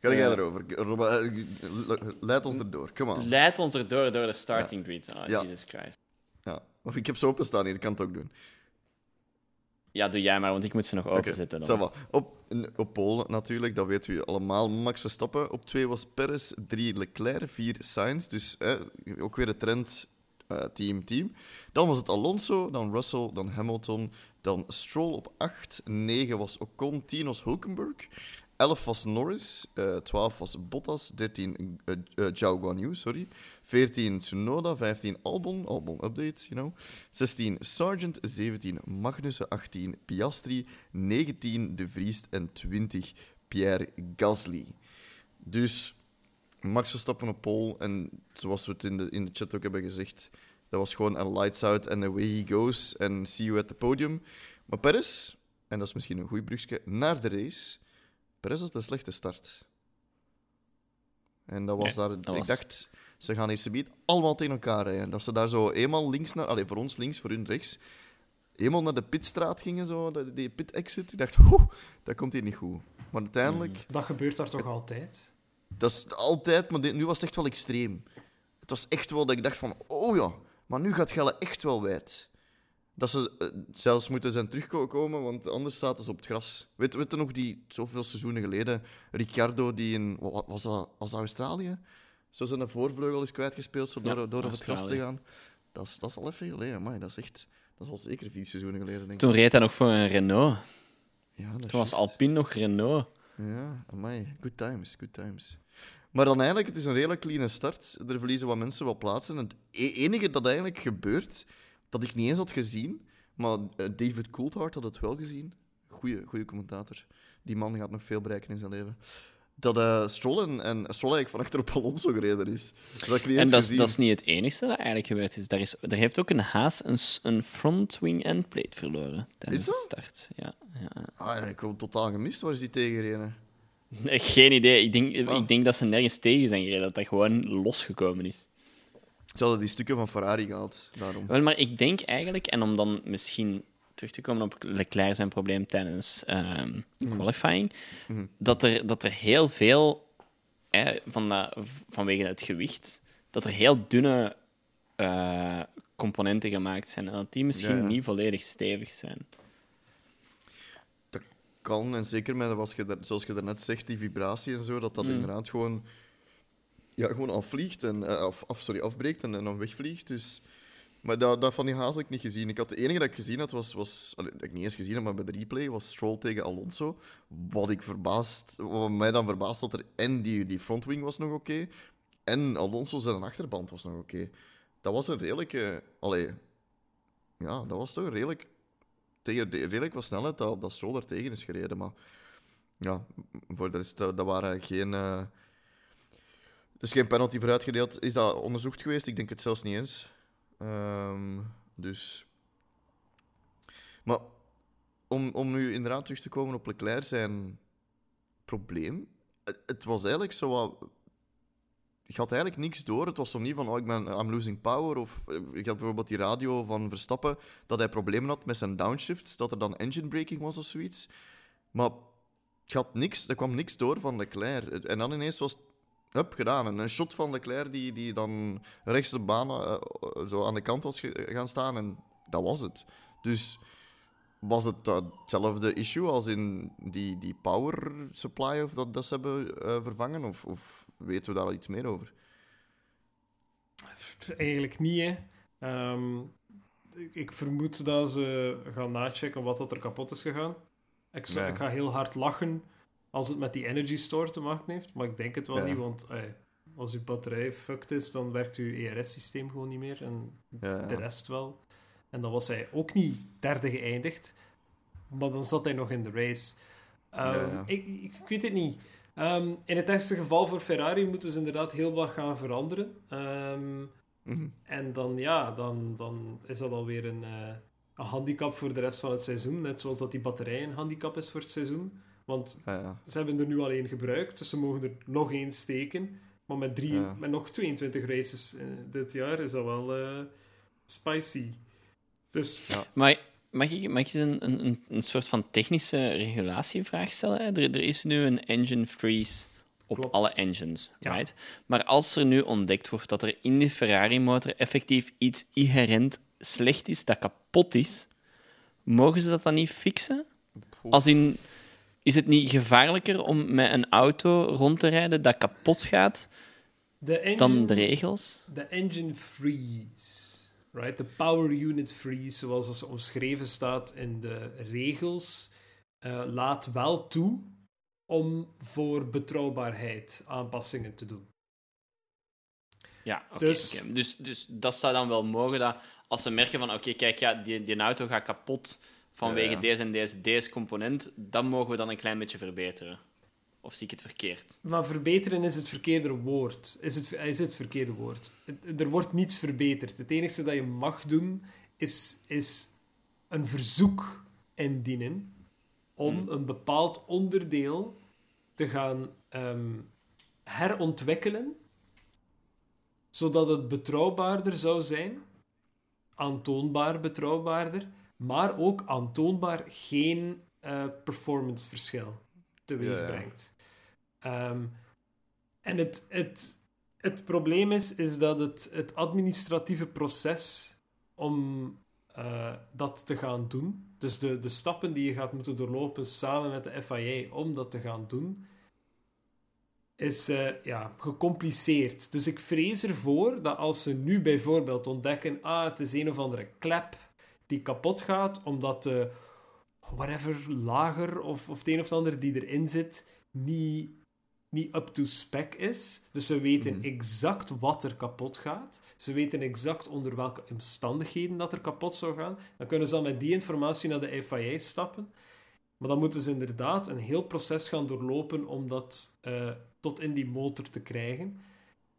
Ga jij erover? Eh, Leid ons erdoor, come on. leid ons erdoor door de starting grid. Oh, Ja. Jesus Christ. Ja. Of ik heb ze openstaan hier, ik kan het ook doen. Ja, doe jij maar, want ik moet ze nog openzetten. dan. va. Op, op Polen natuurlijk, dat weten we allemaal. Max Verstappen. Op twee was Perez, drie Leclerc, vier Sainz. Dus eh, ook weer de trend eh, team, team. Dan was het Alonso, dan Russell, dan Hamilton, dan Stroll op acht. Negen was Ocon, tien was Hulkenberg. 11 was Norris, eh 12 was Bottas, 13 eh eh, Zhao Guanyu, sorry. 14 Tsunoda, 15 Albon, Albon update, you know. 16 Sargent, 17 Magnussen, 18 Piastri, 19 De Vries en 20 Pierre Gasly. Dus Max Verstappen op pole en zoals we het in de, in de chat ook hebben gezegd, dat was gewoon een lights out and away he goes en see you at the podium. Maar Perez, en dat is misschien een goed brugje, naar de race. Perez had een slechte start. En dat was Nee, daar... dat ik was- dacht, ze gaan hier subiet allemaal tegen elkaar rijden. Dat ze daar zo eenmaal links naar... Allee, voor ons links, voor hun rechts. Eenmaal naar de pitstraat gingen, zo, die pit-exit. Ik dacht, oeh, dat komt hier niet goed. Maar uiteindelijk... Dat gebeurt daar toch altijd? Dat is altijd, maar dit, nu was het echt wel extreem. Het was echt wel dat ik dacht van, oh ja, maar nu gaat Gelle echt wel wijd. Dat ze eh, zelfs moeten zijn terugkomen, want anders zaten ze op het gras. Weet, weet je nog, die zoveel seizoenen geleden, Ricciardo, die in, wat was dat, was dat Australië? Zo zijn voorvleugel is kwijtgespeeld, zo door, Ja, door op het gras te gaan. Dat is, dat is al even geleden, maar dat is echt, dat is al zeker vier seizoenen geleden, denk ik. Toen reed hij nog voor een Renault. Ja, dat Toen was. Alpine nog Renault. Ja, amai. Good times, good times. Maar dan eigenlijk, het is een redelijk clean start. Er verliezen wat mensen wat plaatsen. En het e- enige dat eigenlijk gebeurt, dat ik niet eens had gezien, maar eh, David Coulthard had het wel gezien. Goeie, goeie commentator. Die man gaat nog veel bereiken in zijn leven. Dat eh Stroll en, en Stroll eigenlijk van achter op Alonso gereden is. Dat had ik niet eens En dat is, dat is niet het enige dat eigenlijk gebeurd is. Daar, is, er heeft ook een haas een, een front wing endplate verloren tijdens de start. Ja, ja. Ah, ja, ik heb totaal gemist. Waar is die tegengereden? Nee, Geen idee. Ik denk, Ah. ik denk dat ze nergens tegen zijn gereden. Dat dat gewoon losgekomen is. Ze hadden die stukken van Ferrari gehaald, daarom. Wel, maar ik denk eigenlijk, en om dan misschien terug te komen op Leclerc zijn probleem tijdens ehm, qualifying, Mhm. dat, er, dat er heel veel, hè, van dat, vanwege het gewicht, dat er heel dunne eh, componenten gemaakt zijn en dat die misschien Ja, niet volledig stevig zijn. kan. En zeker met, zoals je daarnet zegt, die vibratie en zo, dat dat Mm. inderdaad gewoon, ja, gewoon afvliegt. En, eh, af, af, sorry, afbreekt en, dan wegvliegt. Dus, maar dat, dat van die haas had ik niet gezien. Ik had, de enige dat ik gezien had, was, was allee, dat ik niet eens gezien heb, maar bij de replay, was Stroll tegen Alonso. Wat ik verbaasd, wat mij dan verbaasd dat er en die, die frontwing was nog oké, en Alonso zijn achterband was nog oké. Dat was een redelijke, allee, ja, dat was toch redelijk tegen de- redelijk wat snelheid dat, dat Stroll daar tegen is gereden. Maar ja, voor de rest, dat, dat waren geen. eh is geen penalty voor uitgedeeld. Is dat onderzocht geweest? Ik denk het zelfs niet eens. Ehm, dus. Maar om, om nu inderdaad terug te komen op Leclerc zijn probleem. Het, het was eigenlijk zo wat. Je had eigenlijk niks door. Het was zo niet van, oh, ik ben, I'm losing power. Of eh, je had bijvoorbeeld die radio van Verstappen, dat hij problemen had met zijn downshifts, dat er dan engine braking was of zoiets. Maar het had niks, er kwam niks door van Leclerc. En dan ineens was hup, gedaan. En een shot van Leclerc die, die dan rechts de baan eh, eh, zo aan de kant was gaan staan. En dat was het. Dus was het hetzelfde issue als in die, die power supply of dat, dat ze hebben eh, vervangen? Of, of weten we daar al iets meer over? Eigenlijk niet, hè. Ehm, ik, ik vermoed dat ze gaan nachecken wat dat er kapot is gegaan. Ik ga heel hard lachen als het met die energy store te maken heeft, maar ik denk het wel Ja. niet, want ey, als uw batterij fucked is, dan werkt uw ERS-systeem gewoon niet meer en Ja. de rest wel. En dan was hij ook niet derde geëindigd, maar dan zat hij nog in de race. Ehm, ik, ik weet het niet. Ehm, in het ergste geval voor Ferrari moeten ze inderdaad heel wat gaan veranderen. Ehm, Mhm. en dan, ja, dan, dan is dat alweer een, eh, een handicap voor de rest van het seizoen. Net zoals dat die batterij een handicap is voor het seizoen. Want Ja, ja. ze hebben er nu al één gebruikt, dus ze mogen er nog één steken. Maar met, drie, Ja. met nog 22 races eh, dit jaar is dat wel eh, spicy. Dus Maar mag ik, mag ik een, een, een- een soort van technische regulatievraag stellen? hè? Er, er is nu een engine freeze op Klopt. alle engines, Ja. right? Maar als er nu ontdekt wordt dat er in de Ferrari-motor effectief iets inherent slecht is, dat kapot is, mogen ze dat dan niet fixen? Als in, is het niet gevaarlijker om met een auto rond te rijden dat kapot gaat de engine, dan de regels? de engine freeze, right? De power unit freeze, zoals het omschreven staat in de regels, eh, laat wel toe om voor betrouwbaarheid aanpassingen te doen. Ja, oké. Dus-. Dus, dus dat zou dan wel mogen, dat als ze merken van, oké, kijk, ja, die, die auto gaat kapot vanwege Ja, ja. deze en deze, deze component, dan mogen we dan een klein beetje verbeteren. Of zie ik het verkeerd? Maar verbeteren is het verkeerde woord. Is het, is het verkeerde woord. Er wordt niets verbeterd. Het enige dat je mag doen, is, is een verzoek indienen om Hmm. een bepaald onderdeel te gaan ehm, herontwikkelen, zodat het betrouwbaarder zou zijn, aantoonbaar betrouwbaarder, maar ook aantoonbaar geen eh performanceverschil teweeg Ja, ja. brengt. Ehm, en het, het, het probleem is, is dat het, het administratieve proces om eh, dat te gaan doen, dus de, de stappen die je gaat moeten doorlopen samen met de FIA om dat te gaan doen, is eh, ja, gecompliceerd. Dus ik vrees ervoor dat als ze nu bijvoorbeeld ontdekken, ah, het is een of andere klep die kapot gaat, omdat de whatever lager of, of het een of het ander die erin zit niet, niet up to spec is. Dus ze weten Mhm. exact wat er kapot gaat. Ze weten exact onder welke omstandigheden dat er kapot zou gaan. Dan kunnen ze dan met die informatie naar de FIA stappen. Maar dan moeten ze inderdaad een heel proces gaan doorlopen om dat eh, tot in die motor te krijgen.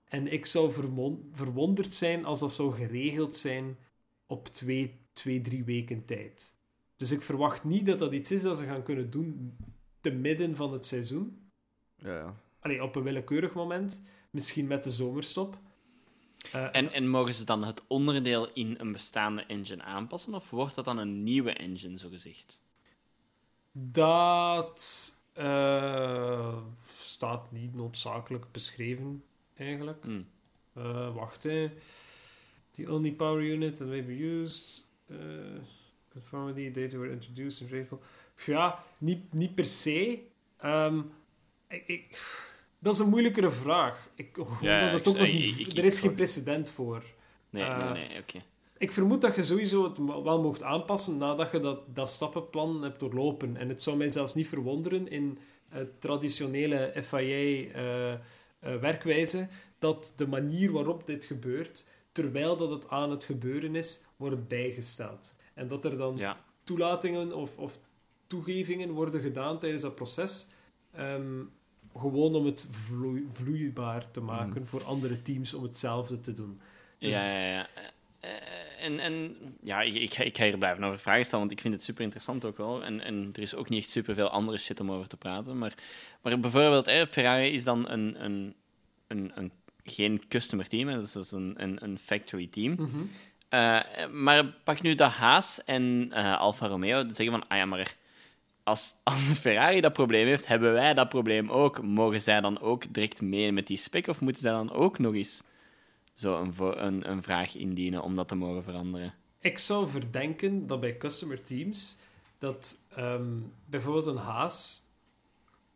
En ik zou verwon- verwonderd zijn als dat zou geregeld zijn op twee, twee, drie weken tijd. Dus ik verwacht niet dat dat iets is dat ze gaan kunnen doen te midden van het seizoen. Ja, ja. Allee, op een willekeurig moment. Misschien met de zomerstop. Eh, En, en mogen ze dan het onderdeel in een bestaande engine aanpassen, of wordt dat dan een nieuwe engine, zogezegd? Dat eh, staat niet noodzakelijk beschreven, eigenlijk. Eh, wacht, hè. The only power unit that may be used. Uh, conformity data were introduced in April. Ja, niet, niet per se. Ehm, ik, ik- dat is een moeilijkere vraag. Ik Ja, dat het ook nog niet... er is geen precedent voor. Nee, Eh, nee, nee, oké. Ik vermoed dat je sowieso het wel mocht aanpassen nadat je dat, dat stappenplan hebt doorlopen. En het zou mij zelfs niet verwonderen in eh, traditionele FIA-werkwijze dat de manier waarop dit gebeurt, terwijl dat het aan het gebeuren is, wordt bijgesteld. En dat er dan Ja. toelatingen of, of toegevingen worden gedaan tijdens dat proces. ehm, gewoon om het vloei- vloeibaar te maken voor andere teams om hetzelfde te doen. Dus- Ja, ja, ja. Eh, en, en ja, ik, ik ga hier blijven over vragen stellen, want ik vind het super interessant ook wel. En, en er is ook niet echt super veel andere shit om over te praten. Maar, maar bijvoorbeeld, eh, Ferrari is dan een, een, een, een, geen customer team, hè, dus dat is een, een, een factory team. Mhm. Eh, maar pak nu dat Haas en eh, Alfa Romeo zeggen van, ah ja, maar als, als Ferrari dat probleem heeft, hebben wij dat probleem ook. Mogen zij dan ook direct mee met die spec, of moeten zij dan ook nog eens zo een, een, een vraag indienen om dat te mogen veranderen? Ik zou verdenken dat bij customer teams dat ehm, bijvoorbeeld een Haas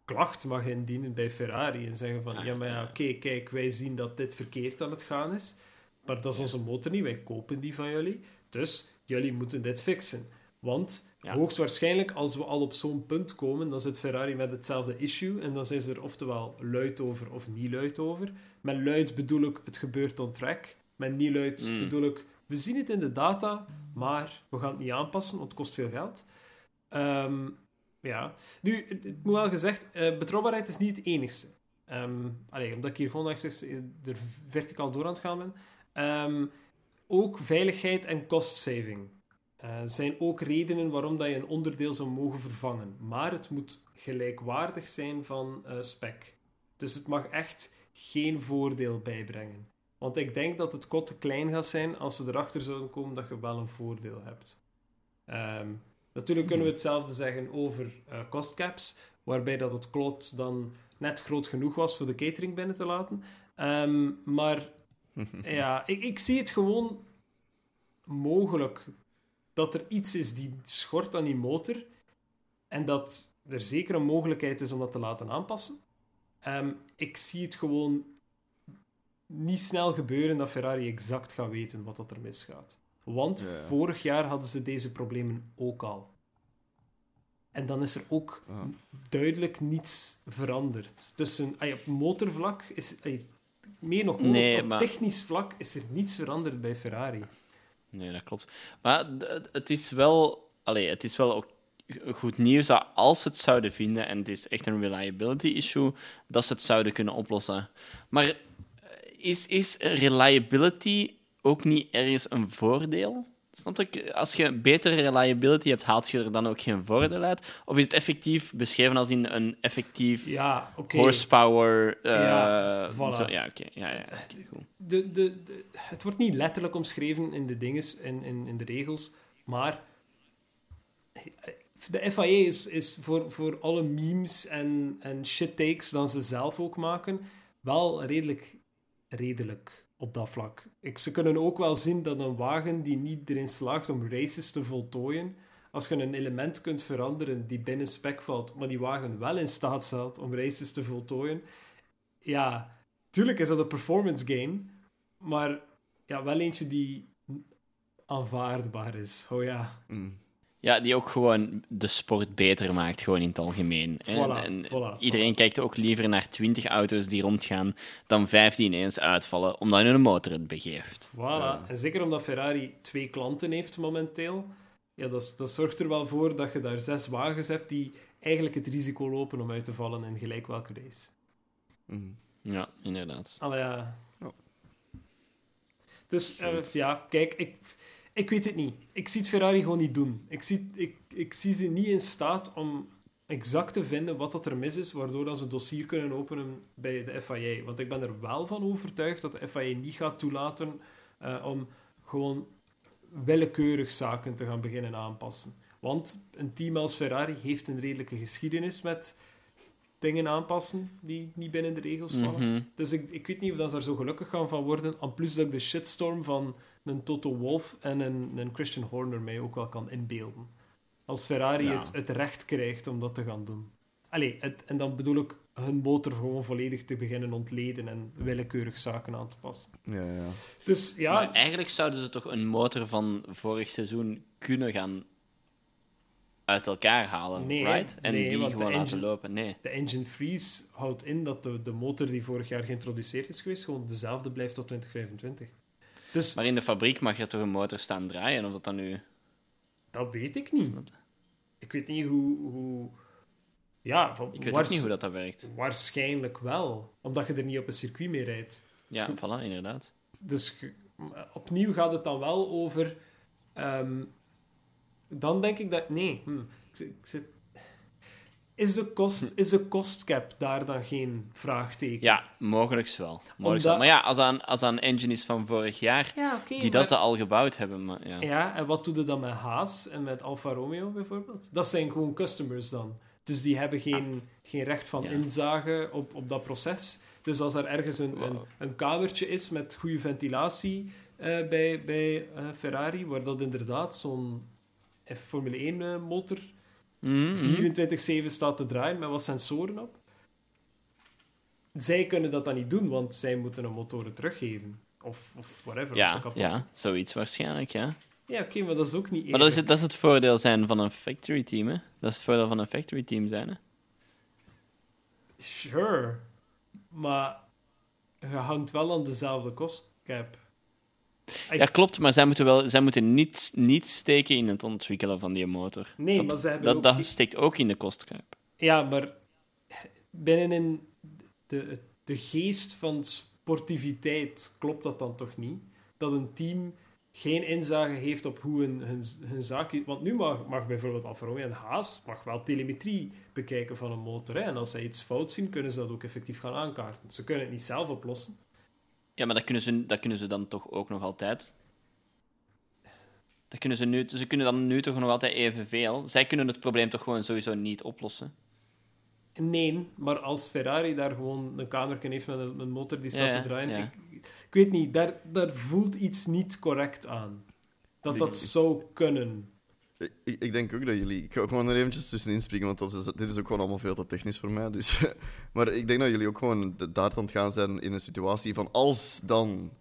klacht mag indienen bij Ferrari en zeggen van Ah, ja, maar ja, oké, kijk, wij zien dat dit verkeerd aan het gaan is, maar dat is onze motor niet, wij kopen die van jullie, dus jullie moeten dit fixen. Want Ja. hoogstwaarschijnlijk, als we al op zo'n punt komen, dan zit Ferrari met hetzelfde issue en dan zijn ze er oftewel luid over of niet luid over. Met luid bedoel ik, het gebeurt on track. Met niet luid Mm. bedoel ik, we zien het in de data, maar we gaan het niet aanpassen, want het kost veel geld. Ehm, ja. Nu, het, moet wel gezegd, eh, betrouwbaarheid is niet het enigste. Ehm allee, omdat ik hier gewoon echt eh, er verticaal door aan het gaan ben. Ehm, ook veiligheid en cost saving eh, zijn ook redenen waarom dat je een onderdeel zou mogen vervangen. Maar het moet gelijkwaardig zijn van eh, spec. Dus het mag echt geen voordeel bijbrengen. Want ik denk dat het kot te klein gaat zijn als ze erachter zouden komen dat je wel een voordeel hebt. Ehm, natuurlijk kunnen we hetzelfde zeggen over eh cost caps, waarbij dat het klot dan net groot genoeg was voor de catering binnen te laten. Ehm, maar ja, ik, ik zie het gewoon mogelijk dat er iets is die schort aan die motor en dat er zeker een mogelijkheid is om dat te laten aanpassen. Ehm, ik zie het gewoon niet snel gebeuren dat Ferrari exact gaat weten wat dat er misgaat. Want Ja, vorig jaar hadden ze deze problemen ook al. En dan is er ook Ah. duidelijk niets veranderd. Tussen, ay, op motorvlak is... ay, meer nog Nee, op maar- technisch vlak is er niets veranderd bij Ferrari. Nee, dat klopt. Maar het is wel, allee, het is wel ook goed nieuws dat als ze het zouden vinden en het is echt een reliability issue, dat ze het zouden kunnen oplossen. Maar eh, is, is reliability ook niet ergens een voordeel? Snap ik? Als je betere reliability hebt, haalt je er dan ook geen voordeel uit? Of is het effectief beschreven als in een effectief Ja, oké. horsepower? eh, Ja, voilà. zo- ja, oké. Ja, ja, de, de, de- het wordt niet letterlijk omschreven in de dinges, in, in, in de regels, maar de FIA is, is voor, voor alle memes en, en shit takes dan ze zelf ook maken, wel redelijk, redelijk op dat vlak. Ik, ze kunnen ook wel zien dat een wagen die niet erin slaagt om races te voltooien, als je een element kunt veranderen die binnen spec valt, maar die wagen wel in staat stelt om races te voltooien, ja, tuurlijk is dat een performance gain, maar ja, wel eentje die aanvaardbaar is. Oh ja, Mm. Ja, die ook gewoon de sport beter maakt, gewoon in het algemeen. Voilà, en voilà, iedereen kijkt ook liever naar 20 auto's die rondgaan dan 15 eens uitvallen, omdat hun motor het begeeft. voilà. En zeker omdat Ferrari twee klanten heeft momenteel, ja, dat, dat zorgt er wel voor dat je daar zes wagens hebt die eigenlijk het risico lopen om uit te vallen in gelijk welke race. Mm. Ja, inderdaad. Allee, ja. Ja. Dus eh, ja, kijk, ik, ik weet het niet. Ik zie het Ferrari gewoon niet doen. Ik zie, ik, ik zie ze niet in staat om exact te vinden wat dat er mis is, waardoor dat ze dossier kunnen openen bij de FIA. Want ik ben er wel van overtuigd dat de FIA niet gaat toelaten eh, om gewoon willekeurig zaken te gaan beginnen aanpassen. Want een team als Ferrari heeft een redelijke geschiedenis met dingen aanpassen die niet binnen de regels vallen. Mhm. Dus ik, ik weet niet of dat ze daar zo gelukkig gaan van worden. En plus dat ik de shitstorm van een Toto Wolff en een, een Christian Horner mij ook wel kan inbeelden. Als Ferrari Ja. het, het recht krijgt om dat te gaan doen. Allee, het, en dan bedoel ik hun motor gewoon volledig te beginnen ontleden en willekeurig zaken aan te passen. Ja, ja. Dus ja, Maar eigenlijk zouden ze toch een motor van vorig seizoen kunnen gaan uit elkaar halen, Nee, right? En nee, die gewoon laten lopen. Nee. de engine freeze houdt in dat de, de motor die vorig jaar geïntroduceerd is geweest, gewoon dezelfde blijft tot 2025. Dus Maar in de fabriek mag er toch een motor staan draaien, of dat dan nu... dat weet ik niet. Je? Ik weet niet hoe... hoe... Ja, van, Ik weet waars- niet hoe dat, dat werkt. Waarschijnlijk wel, omdat je er niet op een circuit mee rijdt. Ja, goed. voilà, inderdaad. Dus ge- opnieuw gaat het dan wel over. ehm, dan denk ik dat. Nee, hm, ik, zit- ik zit. Is de, kost, is de kostcap daar dan geen vraagteken? Ja, mogelijk wel. Mogelijk Omdat- wel. Maar ja, als dat, een, als dat een engine is van vorig jaar, Ja, die maar- dat ze al gebouwd hebben. Maar, ja. Ja, en wat doe je dan met Haas en met Alfa Romeo bijvoorbeeld? Dat zijn gewoon customers dan. Dus die hebben geen, geen recht van Ja. inzage op, op dat proces. Dus als er ergens een, Wow. een kamertje is met goede ventilatie eh, bij, bij eh, Ferrari, waar dat inderdaad zo'n Formule 1 eh, motor Mhm. 24-7 staat te draaien met wat sensoren op. Zij kunnen dat dan niet doen, want zij moeten een motoren teruggeven. Of, of whatever, Ja, ja, zoiets waarschijnlijk, ja. Ja, oké, maar dat is ook niet Maar dat is, het, dat is het voordeel zijn van een factory team, hè. Dat is het voordeel van een factory team zijn, hè. Sure. Maar je hangt wel aan dezelfde kostcap. Ja, klopt, maar zij moeten, wel, zij moeten niet, niet steken in het ontwikkelen van die motor. Nee, maar je? ze hebben dat, ook dat geen- steekt ook in de kostcap. Ja, maar binnenin de, de geest van sportiviteit klopt dat dan toch niet? Dat een team geen inzage heeft op hoe hun, hun, hun zaak... Want nu mag, mag bijvoorbeeld Alfa Romeo en Haas mag wel telemetrie bekijken van een motor. Hè? En als zij iets fout zien, kunnen ze dat ook effectief gaan aankaarten. Ze kunnen het niet zelf oplossen. Ja, maar dat kunnen ze, dat kunnen ze dan toch ook nog altijd. Dat kunnen ze, nu, ze kunnen dan nu toch nog altijd evenveel. Zij kunnen het probleem toch gewoon sowieso niet oplossen. Nee, maar als Ferrari daar gewoon een kamer heeft met een, motor die staat Ja, te draaien... ja. Ik, ik weet niet, daar, daar voelt iets niet correct aan. Dat dat zou kunnen. Ik, ik denk ook dat jullie... Ik ga ook gewoon er eventjes tussenin spreken, want dat is, dit is ook gewoon allemaal veel te technisch voor mij. Dus, maar ik denk dat jullie ook gewoon daar aan het gaan zijn in een situatie van als dan.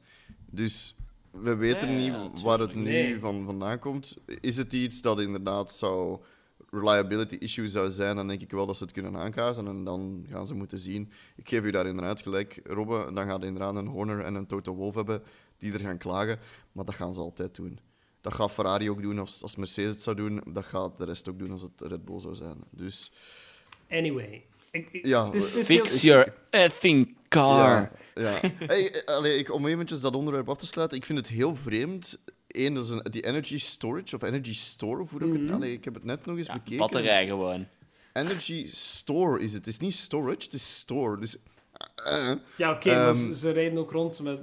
Dus we weten niet waar het nu van vandaan komt. Is het iets dat inderdaad zou reliability issue zou zijn, dan denk ik wel dat ze het kunnen aankaarten en dan gaan ze moeten zien. Ik geef u daar inderdaad gelijk, Robbe. Dan gaat inderdaad een Horner en een Toto Wolff hebben die er gaan klagen, maar dat gaan ze altijd doen. Dat gaat Ferrari ook doen als, als Mercedes het zou doen. Dat gaat de rest ook doen als het Red Bull zou zijn. Dus Anyway. Ik, ik- Ja, het is, het is Fix heel- your effing car. Ja, ja. Hey, eh, allee, ik, om eventjes dat onderwerp af te sluiten, ik vind het heel vreemd. Eén, dat is een, die energy storage of energy store, of hoe dat ik het... Allee, ik heb het net nog eens Ja, bekeken. batterij gewoon. Energy store is het. Het is niet storage, het is store. Dus... eh, eh. Ja, oké, Ehm, ze, ze rijden ook rond met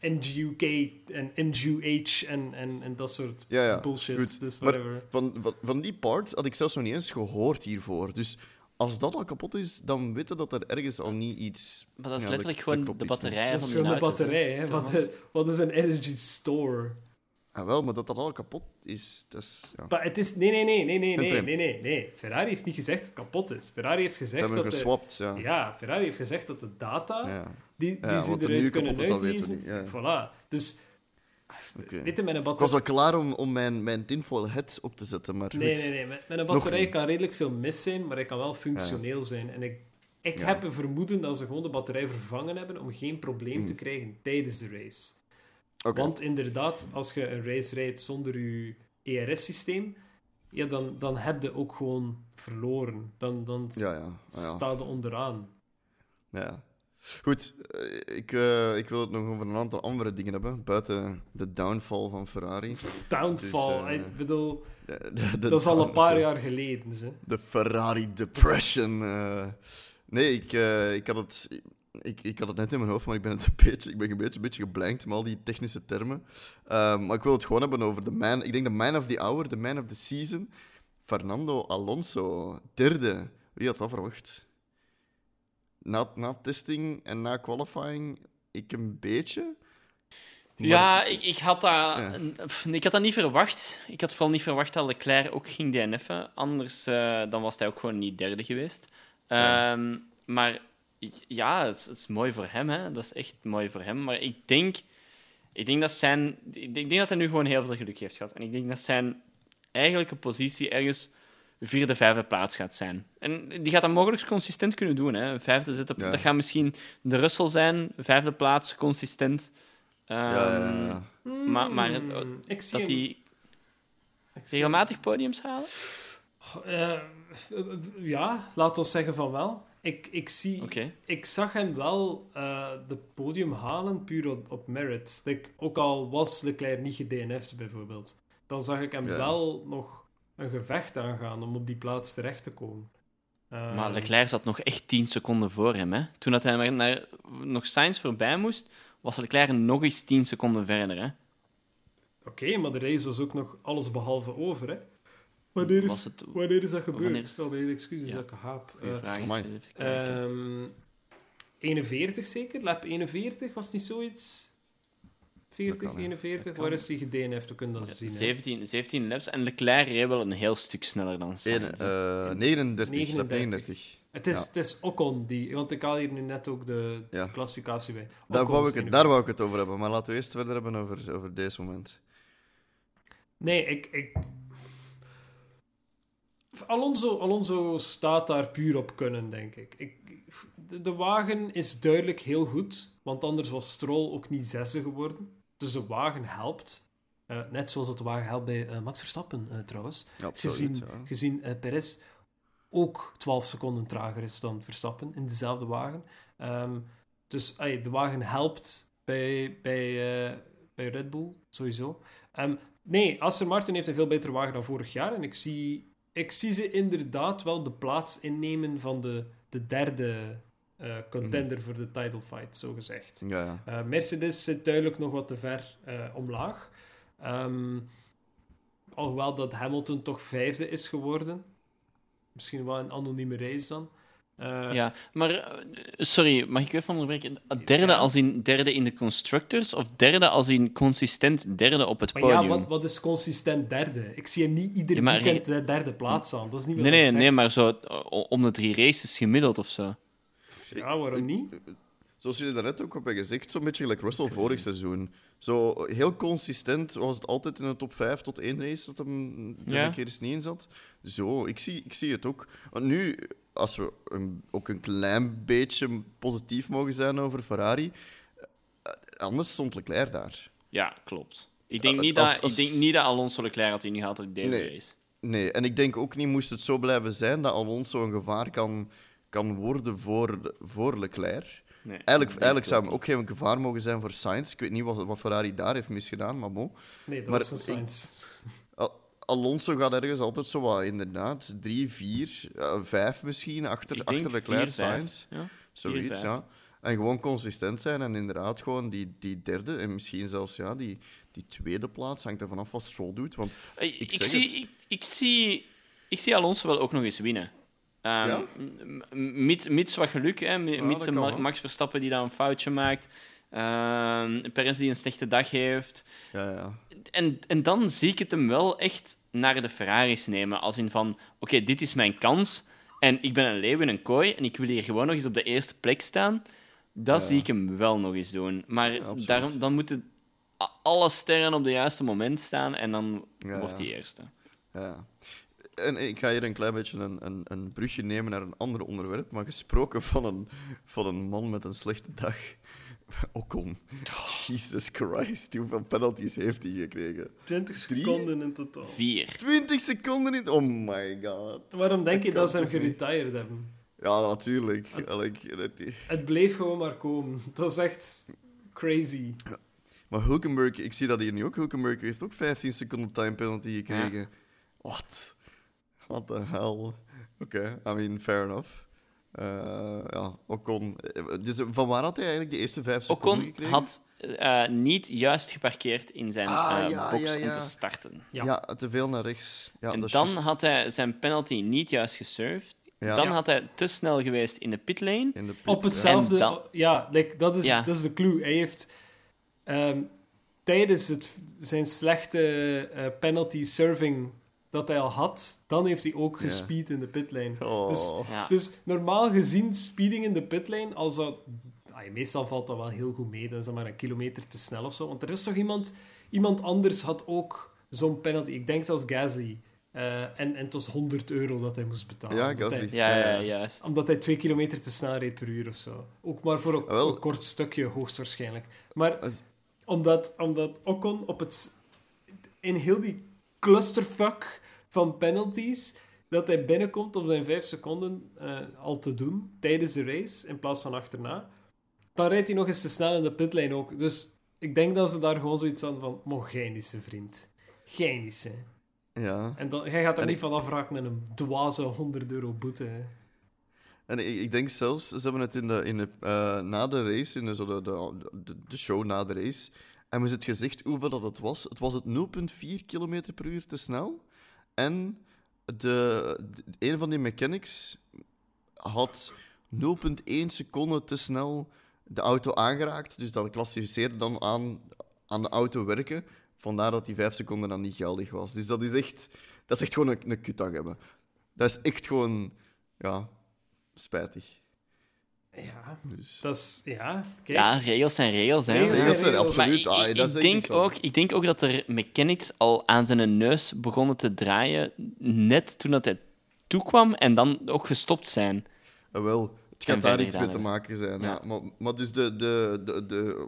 NGUK en NGUH en, en, en dat soort ja, ja. bullshit. goed. Dus Maar- whatever. Van, van, van die parts had ik zelfs nog niet eens gehoord hiervoor. Dus als dat al kapot is, dan weten dat er ergens al niet iets... Maar dat is Ja, letterlijk er- gewoon de Dat is van die gewoon de batterij, hè. Wat, wat is een energy store? Ah, wel, maar dat dat al kapot is, dat is... Ja. Maar het is... Nee, nee, nee, nee, nee, nee, nee, nee, nee. Ferrari heeft niet gezegd dat het kapot is. Ferrari heeft Ze gezegd hebben dat hem de... geswapt, ja. Ja, Ferrari heeft gezegd dat de data ja. Die, die Ja, ze er eruit kunnen uitlezen... niet, Voilà. Dus, Oké. weet je, met een Ik was batterij... al klaar om, om mijn, mijn tinfoil head op te zetten, maar Nee, goed. nee, nee. Met, met een batterij kan redelijk veel mis zijn, maar hij kan wel functioneel zijn. En ik, ik Ja. heb een vermoeden dat ze gewoon de batterij vervangen hebben om geen probleem te Hmm. krijgen tijdens de race. Oké. Want inderdaad, als je een race rijdt zonder je ERS-systeem, ja, dan, dan heb je ook gewoon verloren. Dan, dan Ja, ja. Ah, ja. sta je onderaan. ja. Goed, eh, ik, eh, ik wil het nog over een aantal andere dingen hebben, buiten de downfall van Ferrari. Downfall, Dus, eh, ik bedoel, De, de- de dat is al een paar jaar geleden. Ze. De Ferrari Depression. nee, ik, ik, had het, ik, ik had het net in mijn hoofd, maar ik ben, het een beetje, ik ben een beetje, een beetje geblankt met al die technische termen. Ehm, maar ik wil het gewoon hebben over de man... Ik denk de man of the hour, de man of the season. Fernando Alonso, derde. Wie had dat verwacht? Na, na testing en na qualifying, ik een beetje. Maar- Ja, ik, ik, had dat, Ja. ik had dat niet verwacht. Ik had vooral niet verwacht dat Leclerc ook ging DNF'en. Anders eh, dan was hij ook gewoon niet derde geweest. Ja. Ehm, maar ja, het is, het is mooi voor hem. Hè. Dat is echt mooi voor hem. Maar ik denk, ik denk dat zijn... Ik denk dat hij nu gewoon heel veel geluk heeft gehad. En ik denk dat zijn eigenlijke positie ergens vierde, vijfde plaats gaat zijn. En die gaat dat mogelijk consistent kunnen doen. Hè. Vijfde zitten, Ja. Dat gaat misschien de Russell zijn. Vijfde plaats, consistent. Ja, ja, Ehm, ja. Maar, maar Hmm, eh, ik zie dat die zie regelmatig podiums halen? Eh, ja, laat ons zeggen van wel. Ik, ik, zie, ik zag hem wel eh, de podium halen puur op, op merit. Like, ook al was Leclerc niet gedNF'd bijvoorbeeld, dan zag ik hem Ja. wel nog een gevecht aangaan om op die plaats terecht te komen. Ehm, Maar Leclerc zat nog echt 10 seconden voor hem. Hè? Toen dat hij maar naar, nog Sainz voorbij moest, was Leclerc nog eens 10 seconden verder. Hè? Oké, maar de race was ook nog alles behalve over, hè? Wanneer is, het- wanneer is dat gebeurd? wanneer- Stel mijn excuses Ja. dat ik haap. Goeie Eh, vraag. amai. Even kijken. Ehm 41 zeker? Lap 41, was het niet zoiets? 40, Dat kan, hè. 41? Dat kan. Waar is die gedaan heeft, we kunnen dat Ja, zien. hè. 17, 17 laps en Leclerc reed wel een heel stuk sneller dan Sainz. hè. eh, 39, 39. 39. Het is, Ja. het is Ocon, die, want ik haal hier nu net ook de Ja. klassificatie bij. Daar wou, ik het, 41. daar wou ik het over hebben, maar laten we eerst verder hebben over, over deze moment. Nee, ik, ik... Alonso, Alonso staat daar puur op kunnen, denk ik. ik de, de wagen is duidelijk heel goed, want anders was Stroll ook niet zesde geworden. Dus de wagen helpt. Eh, net zoals het de wagen helpt bij eh, Max Verstappen, eh, trouwens. Absoluut. Gezien, ja. gezien Perez ook 12 seconden trager is dan Verstappen in dezelfde wagen. Ehm, dus de wagen helpt bij, bij, bij Red Bull, sowieso. Ehm, nee, Aston Martin heeft een veel betere wagen dan vorig jaar. En ik zie, ik zie ze inderdaad wel de plaats innemen van de, de derde eh, contender voor de title fight, zo gezegd. Ja, ja. Eh, Mercedes zit duidelijk nog wat te ver eh, omlaag. Ehm, alhoewel dat Hamilton toch vijfde is geworden. Misschien wel een anonieme race dan. Eh, Ja, maar sorry, mag ik even onderbreken? Derde Ja. als in derde in de constructors of derde als in consistent derde op het Maar podium? ja, wat, wat is consistent derde? Ik zie hem niet ieder Ja, maar- weekend de derde plaats aan. Dat is niet wat nee, ik nee, zeg. nee, maar zo om de drie races gemiddeld of zo. Ja, waarom niet? Zoals jullie daarnet ook hebben gezegd, zo'n beetje like Russell vorig seizoen. Zo heel consistent was het altijd in de top 5 tot één race dat hem er Ja. een keer eens niet in zat. Zo, ik zie, ik zie het ook. Want nu, als we een- ook een klein beetje positief mogen zijn over Ferrari, eh, anders stond Leclerc daar. Ja, klopt. Ik denk, Ja, niet, als- dat, als- ik denk niet dat Alonso Leclerc had ingehaald uit deze Nee. race. Nee, en ik denk ook niet, moest het zo blijven zijn, dat Alonso een gevaar kan, kan worden voor, voor Leclerc. Nee, Eigenlijk, eigenlijk zou hem ook geen gevaar mogen zijn voor Sainz. Ik weet niet wat, wat Ferrari daar heeft misgedaan, maar bon. Nee, dat Maar was van Sainz. Al- Alonso gaat ergens altijd zo wat, inderdaad, drie, vier, eh, vijf misschien, achter, achter Leclerc, vier. Sainz. Ja. Zoiets, ja. En gewoon consistent zijn en inderdaad gewoon die, die derde en misschien zelfs ja, die, die tweede plaats hangt er vanaf wat Stroll doet. Want Ik Ik, zie, ik, ik, zie, ik zie Alonso wel ook nog eens winnen. Ehm, Ja? mits, mits wat geluk, hè. mits wel. Max Verstappen die dan een foutje maakt. Ehm Perez die een slechte dag heeft. ja, ja. En, en dan zie ik het hem wel echt naar de Ferraris nemen. Als in van, oké, dit is mijn kans. En ik ben een leeuw in een kooi en ik wil hier gewoon nog eens op de eerste plek staan. Dat Ja. zie ik hem wel nog eens doen. Maar daarom, dan moeten alle sterren op het juiste moment staan en dan wordt hij eerste. Ja. En ik ga hier een klein beetje een, een, een brugje nemen naar een ander onderwerp. Maar gesproken van een, van een man met een slechte dag. Ocon. Jesus Christ, hoeveel penalties heeft hij gekregen? 20 Drie? seconden in totaal. Vier. 20 seconden in. Oh my god. Waarom denk je dat ze hem niet? geretired hebben? Ja, natuurlijk. Like, dat- Het bleef gewoon maar komen. Dat is echt crazy. Maar Hulkenberg, ik zie dat hier nu ook. Hulkenberg heeft ook 15 seconden time penalty gekregen. Wat? What the hell? Oké, I mean, fair enough. Eh, ja, Ocon. eh, Dus van waar had hij eigenlijk de eerste vijf seconden Ocon gekregen? had eh, niet juist geparkeerd in zijn Ah, ja, box ja, om te starten. Ja. Ja. te veel naar rechts. Ja, en dan had hij zijn penalty niet juist gesurfd. Ja. Dan Ja. had hij te snel geweest in de pitlane. in de pit, Op hetzelfde... Dan- Ja, like, dat, is, Ja. dat is de clue. Hij heeft... ehm, tijdens het, zijn slechte eh, penalty serving dat hij al had, dan heeft hij ook Ja. gespeed in de pitlane. Oh. Dus Ja. Dus normaal gezien, speeding in de pitlane, als dat... ah, meestal valt dat wel heel goed mee, dan is dat maar een kilometer te snel of zo. Want er is toch iemand... Iemand anders had ook zo'n penalty. Ik denk zelfs Gasly. Eh, en, en het was 100 euro dat hij moest betalen. Ja, Gasly. hij- Ja, ja, juist. omdat hij twee kilometer te snel reed per uur of zo. Ook maar voor een, Ah, een kort stukje, hoogstwaarschijnlijk. Maar Als- omdat, omdat Ocon op het... In heel die clusterfuck van penalties... Dat hij binnenkomt om zijn vijf seconden eh, al te doen tijdens de race, in plaats van achterna. Dan rijdt hij nog eens te snel in de pitlane ook. Dus ik denk dat ze daar gewoon zoiets aan van... Zijn vriend. Zijn. Ja. En dan, jij gaat er En niet ik- van afraken met een dwaze 100 euro boete. hè. En ik, ik denk zelfs, ze hebben het in de, in de, eh, na de race, in de, zo de, de, de show na de race, hebben ze het gezegd hoeveel dat het was. Het was het 0,4 km per uur te snel. En de, de- een van die mechanics had 0,1 seconde te snel de auto aangeraakt. Dus dat klassificeerde dan aan, aan de auto werken. Vandaar dat die 5 seconden dan niet geldig was. Dus dat is echt, dat is echt gewoon een, een kutdag hebben. Dat is echt gewoon, ja, spijtig. Ja, Dus. dat is... Ja, kijk. Ja, regels zijn regels. Hè. Regels zijn regels. absoluut. Maar Ah, ik- dat ik zeg denk ook, ik denk ook dat er mechanics al aan zijn neus begonnen te draaien, net toen dat hij toekwam en dan ook gestopt zijn. Ah, wel, het gaat daar iets mee te maken zijn. Ja. Ja. Maar, maar dus de, de, de, de,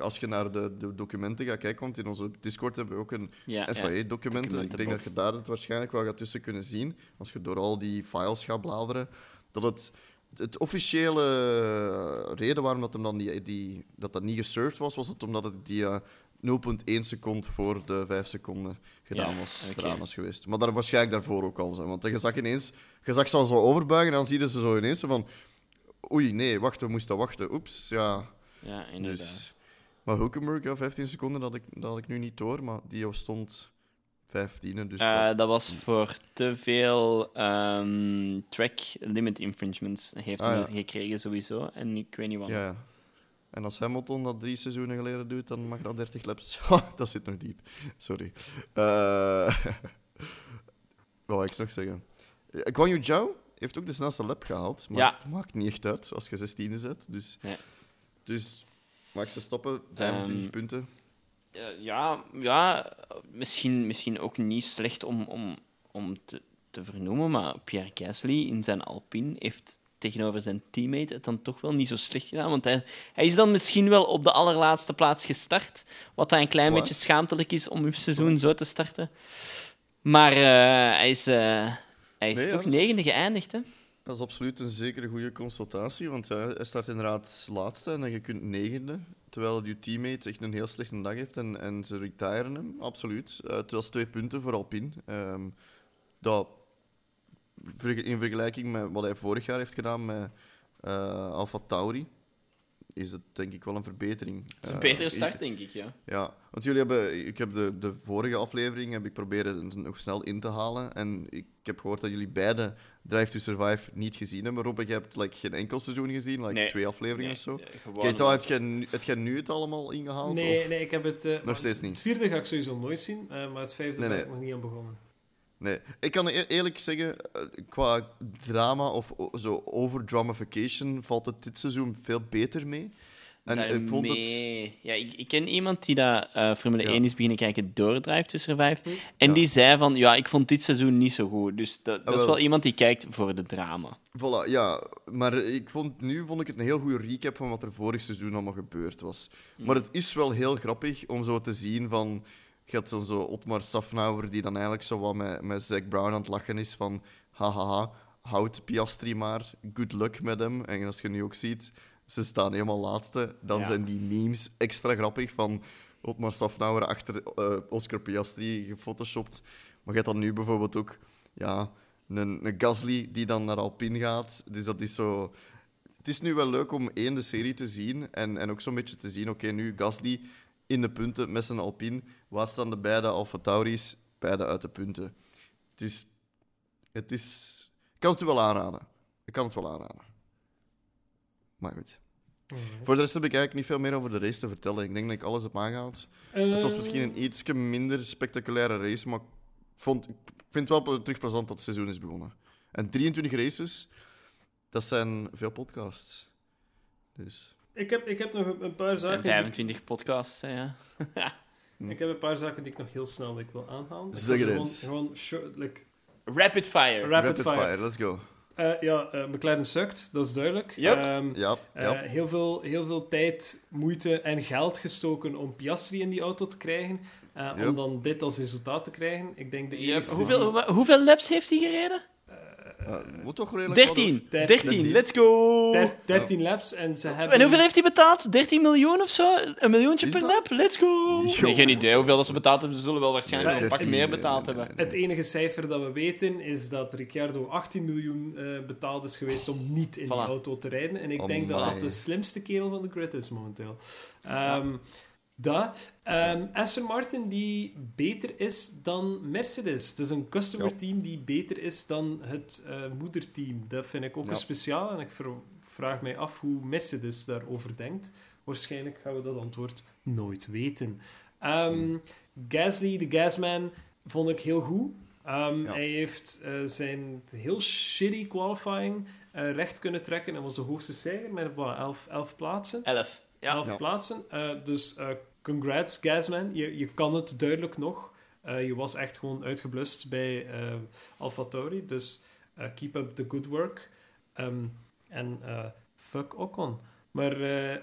als je naar de, de documenten gaat kijken, want in onze Discord hebben we ook een Ja, ja. FAE-document. Ik denk dat je daar het waarschijnlijk wel gaat tussen kunnen zien, als je door al die files gaat bladeren, dat het, het officiële reden waarom dat, hem dan die, die, dat dat niet gesurfd was, was het omdat het die eh, 0,1 seconde voor de 5 seconden gedaan Ja, was, eraan was geweest. Maar daar waarschijnlijk daarvoor ook al zijn. Want je zag ineens, je zag ze al zo overbuigen en dan zie je ze zo ineens van oei, nee, wacht, we moesten wachten. Oeps, ja. Ja, inderdaad. Dus, maar Hulkenberg, ja, 15 seconden, dat ik, dat had ik nu niet door, maar die stond 15. Dus Eh, dat- dat was voor te veel ehm, track limit infringements. Heeft Ah, hij ja. gekregen sowieso. En ik weet niet wat. ja. En als Hamilton dat drie seizoenen geleden doet, dan mag dat 30 laps. Ha, dat zit nog diep. Sorry. Eh wat wou ik nog zeggen? Eh, Guan Yu Zhao heeft ook de snelste lap gehaald, maar Ja. het maakt niet echt uit als je 16e zet. Dus, Nee. dus Max Verstappen, 25 Ehm, punten. Eh, ja, ja misschien, misschien ook niet slecht om, om, om te, te vernoemen, maar Pierre Gasly in zijn Alpine heeft tegenover zijn teammate het dan toch wel niet zo slecht gedaan. Want hij, hij is dan misschien wel op de allerlaatste plaats gestart, wat dan een klein Zwaar. beetje schaamtelijk is om uw seizoen zo te starten. Maar eh, hij is, eh, hij is Nee, toch negende geëindigd, hè? Dat is absoluut een zekere goede consultatie, want hij start inderdaad laatste en je kunt negende, terwijl je teammate echt een heel slechte dag heeft en, en ze retiren hem, absoluut. Was twee punten voor Alpine. Ehm, dat, in vergelijking met wat hij vorig jaar heeft gedaan met eh Alfa Tauri, is het denk ik wel een verbetering. Het is een Eh, betere ik- start, denk ik, ja. ja, want jullie hebben, ik heb de, de vorige aflevering heb ik proberen nog snel in te halen. En ik heb gehoord dat jullie beide Drive to Survive niet gezien hebben. Robbe, je hebt like, geen enkel seizoen gezien, like Nee. twee afleveringen of zo. Nee, gewoon- Kijk, dan heb jij nu- heb jij nu het allemaal ingehaald? Nee, of? nee, ik heb het... eh, maar steeds niet. Het vierde ga ik sowieso nooit zien, eh, maar het vijfde Nee, ben ik nog niet aan begonnen. Nee. Ik kan e- eerlijk zeggen, eh, qua drama of zo overdramatification valt het dit seizoen veel beter mee. En ik vond het... Ja, ik, ik ken iemand die dat eh, Formule Ja. 1 is beginnen kijken door Drive to Survive. En Ja. die zei van, ja, ik vond dit seizoen niet zo goed. Dus dat, dat is wel. iemand die kijkt voor de drama. Voilà, ja. Maar ik vond, nu vond ik het een heel goede recap van wat er vorig seizoen allemaal gebeurd was. Maar het is wel heel grappig om zo te zien van... Je hebt dan zo Otmar Safnauer, die dan eigenlijk zo wat met, met Zack Brown aan het lachen is van... Hahaha, houd Piastri maar, good luck met hem. En als je nu ook ziet, ze staan helemaal laatste. Dan Ja. zijn die memes extra grappig van... Otmar Safnauer achter eh, Oscar Piastri gefotoshopt. Maar je hebt dan nu bijvoorbeeld ook... Ja, een, een Gasly die dan naar Alpine gaat. Dus dat is zo... Het is nu wel leuk om één de serie te zien en, en ook zo'n beetje te zien, oké, nu Gasly in de punten met zijn Alpine. Waar staan de beide Alfa Tauris? Beide uit de punten. Dus het is... Ik kan het u wel aanraden. Ik kan het wel aanraden. Maar goed. Voor de rest heb ik eigenlijk niet veel meer over de race te vertellen. Ik denk dat ik alles heb aangehaald. Het was misschien een iets minder spectaculaire race, maar ik, vond, ik vind het wel terug plezant dat het seizoen is begonnen. En 23 races, dat zijn veel podcasts. Dus Ik heb, ik heb nog een, paar Er zijn zaken... die- 25 podcasts, hè, ja. Ik heb een paar zaken die ik nog heel snel ik wil aanhalen. Zeg ze het gewoon, eens. gewoon short- like, Rapid fire. rapid, rapid fire. fire, let's go. Eh, ja, eh, McLaren sukt, dat is duidelijk. Yep. Ehm, Ja, eh, ja. heel, veel, heel veel tijd, moeite en geld gestoken om Piastri in die auto te krijgen. eh, Yep. om dan dit als resultaat te krijgen. Ik denk de Yep. enige... Hoeveel, hoeveel laps heeft hij gereden? Eh, Uh, moet toch redelijk 13! Der- 13, let's go! Der- 13 laps en ze hebben... En hoeveel heeft hij betaald? 13 miljoen of zo? Een miljoentje per lap? Let's go! Nee, geen idee hoeveel dat ze betaald hebben. Ze zullen wel waarschijnlijk Ja, nog een pak 13 meer nee, betaald nee, nee, hebben. Het enige cijfer dat we weten is dat Ricciardo 18 miljoen eh, betaald is geweest om niet in die Voilà. auto te rijden. En ik denk dat dat de slimste kerel van de grid is momenteel. Ehm dat. Ehm, Aston Martin die beter is dan Mercedes. Dus een customer Ja. team die beter is dan het eh, moederteam. Dat vind ik ook Ja. een speciaal. En ik vraag mij af hoe Mercedes daarover denkt. Waarschijnlijk gaan we dat antwoord nooit weten. Ehm, Gasly, de Gasman, vond ik heel goed. Ehm, Ja. Hij heeft eh, zijn heel shitty qualifying eh, recht kunnen trekken en was de hoogste stijger met wat, 11 elf plaatsen. 11. Ja. Elf Ja. plaatsen. Eh, dus eh, congrats, Gasman. Je, je kan het duidelijk nog. Eh, je was echt gewoon uitgeblust bij AlphaTauri. Dus eh, keep up the good work. Ehm, en eh, fuck Ocon. Maar eh,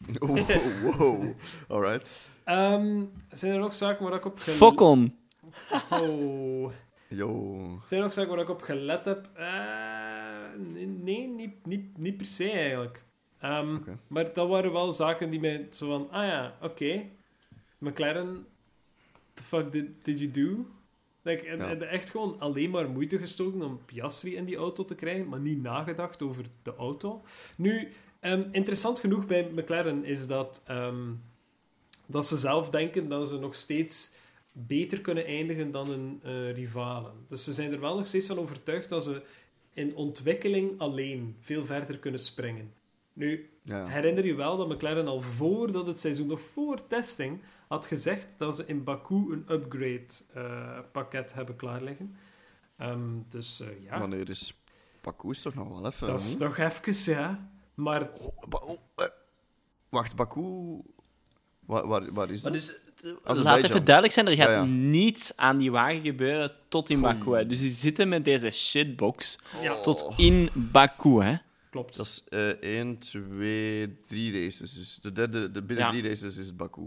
Wow, wow. Alright. ehm, zijn er nog zaken waar ik op gel- Fokon. Oh. Yo. Zijn er nog zaken waar ik op gelet heb? Eh, nee, nee, niet, niet, niet per se eigenlijk. Ehm. Maar dat waren wel zaken die mij zo van, ah ja, oké. McLaren, the fuck did, did you do? Like, en, Ja. en echt gewoon alleen maar moeite gestoken om Piastri in die auto te krijgen, maar niet nagedacht over de auto. Nu, ehm, interessant genoeg bij McLaren is dat, ehm, dat ze zelf denken dat ze nog steeds beter kunnen eindigen dan hun eh, rivalen. Dus ze zijn er wel nog steeds van overtuigd dat ze in ontwikkeling alleen veel verder kunnen springen. Nu, Ja. herinner je wel dat McLaren al voordat het seizoen, nog voor testing, had gezegd dat ze in Baku een upgrade eh, pakket hebben klaarliggen. Ehm, dus eh, ja, Wanneer is Baku is toch nog wel even. dat is nog even, ja. Maar Oh, Ba- oh, eh. Wacht, Baku. Waar, waar, waar is dat? dus, laat even duidelijk zijn, er gaat Ja, ja. niets aan die wagen gebeuren tot in Goeie. Baku. Hè. Dus die zitten met deze shitbox ja, tot in Baku. Hè. Klopt. Dat is eh 1, 2, 3 races. Dus de derde, de binnen Ja. drie races is het Baku.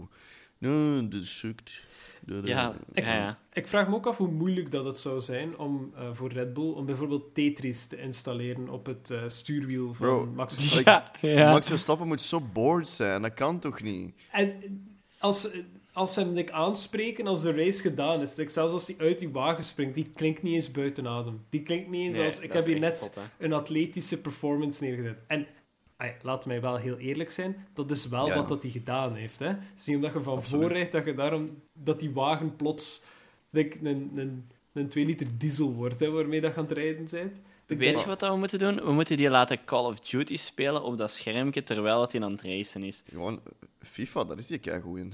Nee, dat sukt. Ja, Ik- ja, ja. Ik vraag me ook af hoe moeilijk dat het zou zijn om eh, voor Red Bull om bijvoorbeeld Tetris te installeren op het eh, stuurwiel van Bro, Max Like, Verstappen. Ja, ja. Max Verstappen moet zo bored zijn. Dat kan toch niet? En als, als ze hem like, aanspreken als de race gedaan is, like, zelfs als hij uit die wagen springt, die klinkt niet eens buiten adem. Die klinkt niet eens Nee, als... Ik heb hier net zot, een atletische performance neergezet. En ay, laat mij wel heel eerlijk zijn, dat is wel Ja. wat dat hij gedaan heeft. Hè? Het is niet omdat je van Absoluut. voor rijdt, dat je daarom... Dat die wagen plots like, een, een, een 2 liter diesel wordt, hè, waarmee dat je aan het rijden bent. Ik Weet je wat dat we moeten doen? We moeten die laten Call of Duty spelen op dat schermpje terwijl het hij aan het racen is. Gewoon, FIFA, daar is hij keigoed in.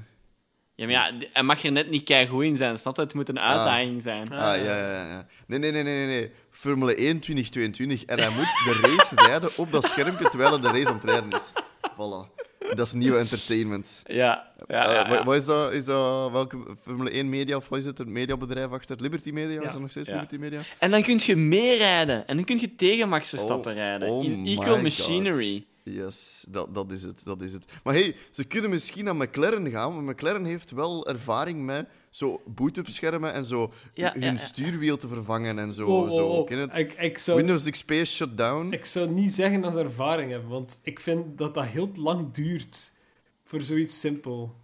Ja, maar ja, hij mag er net niet keigoed in zijn, snap je? Het moet een uitdaging zijn. Ah, Ah, ja, ja, ja. Nee, nee, nee, nee, nee. Formule 1 2022. En hij moet de race rijden op dat schermpje terwijl hij de race aan het rijden is. Voilà. Dat is nieuw entertainment. Ja, ja, Eh, ja. wat- Wat is dat? Is dat welke Formule 1 media of wat is het? Het mediabedrijf achter Liberty Media? Is dat nog steeds. Liberty Media? En dan kun je meerijden. En dan kun je tegen Max Verstappen Oh, rijden. oh in God. Machinery. Yes, dat, dat is het, dat is het. Maar hey, ze kunnen misschien naar McLaren gaan, want McLaren heeft wel ervaring met zo boot-up schermen en zo Ja, hun ja, ja. stuurwiel te vervangen en zo. Oh, oh, zo oh. ken het? Ik, ik zou... Windows XP is shut down. Ik zou niet zeggen dat ze ervaring hebben, want ik vind dat dat heel lang duurt voor zoiets simpel.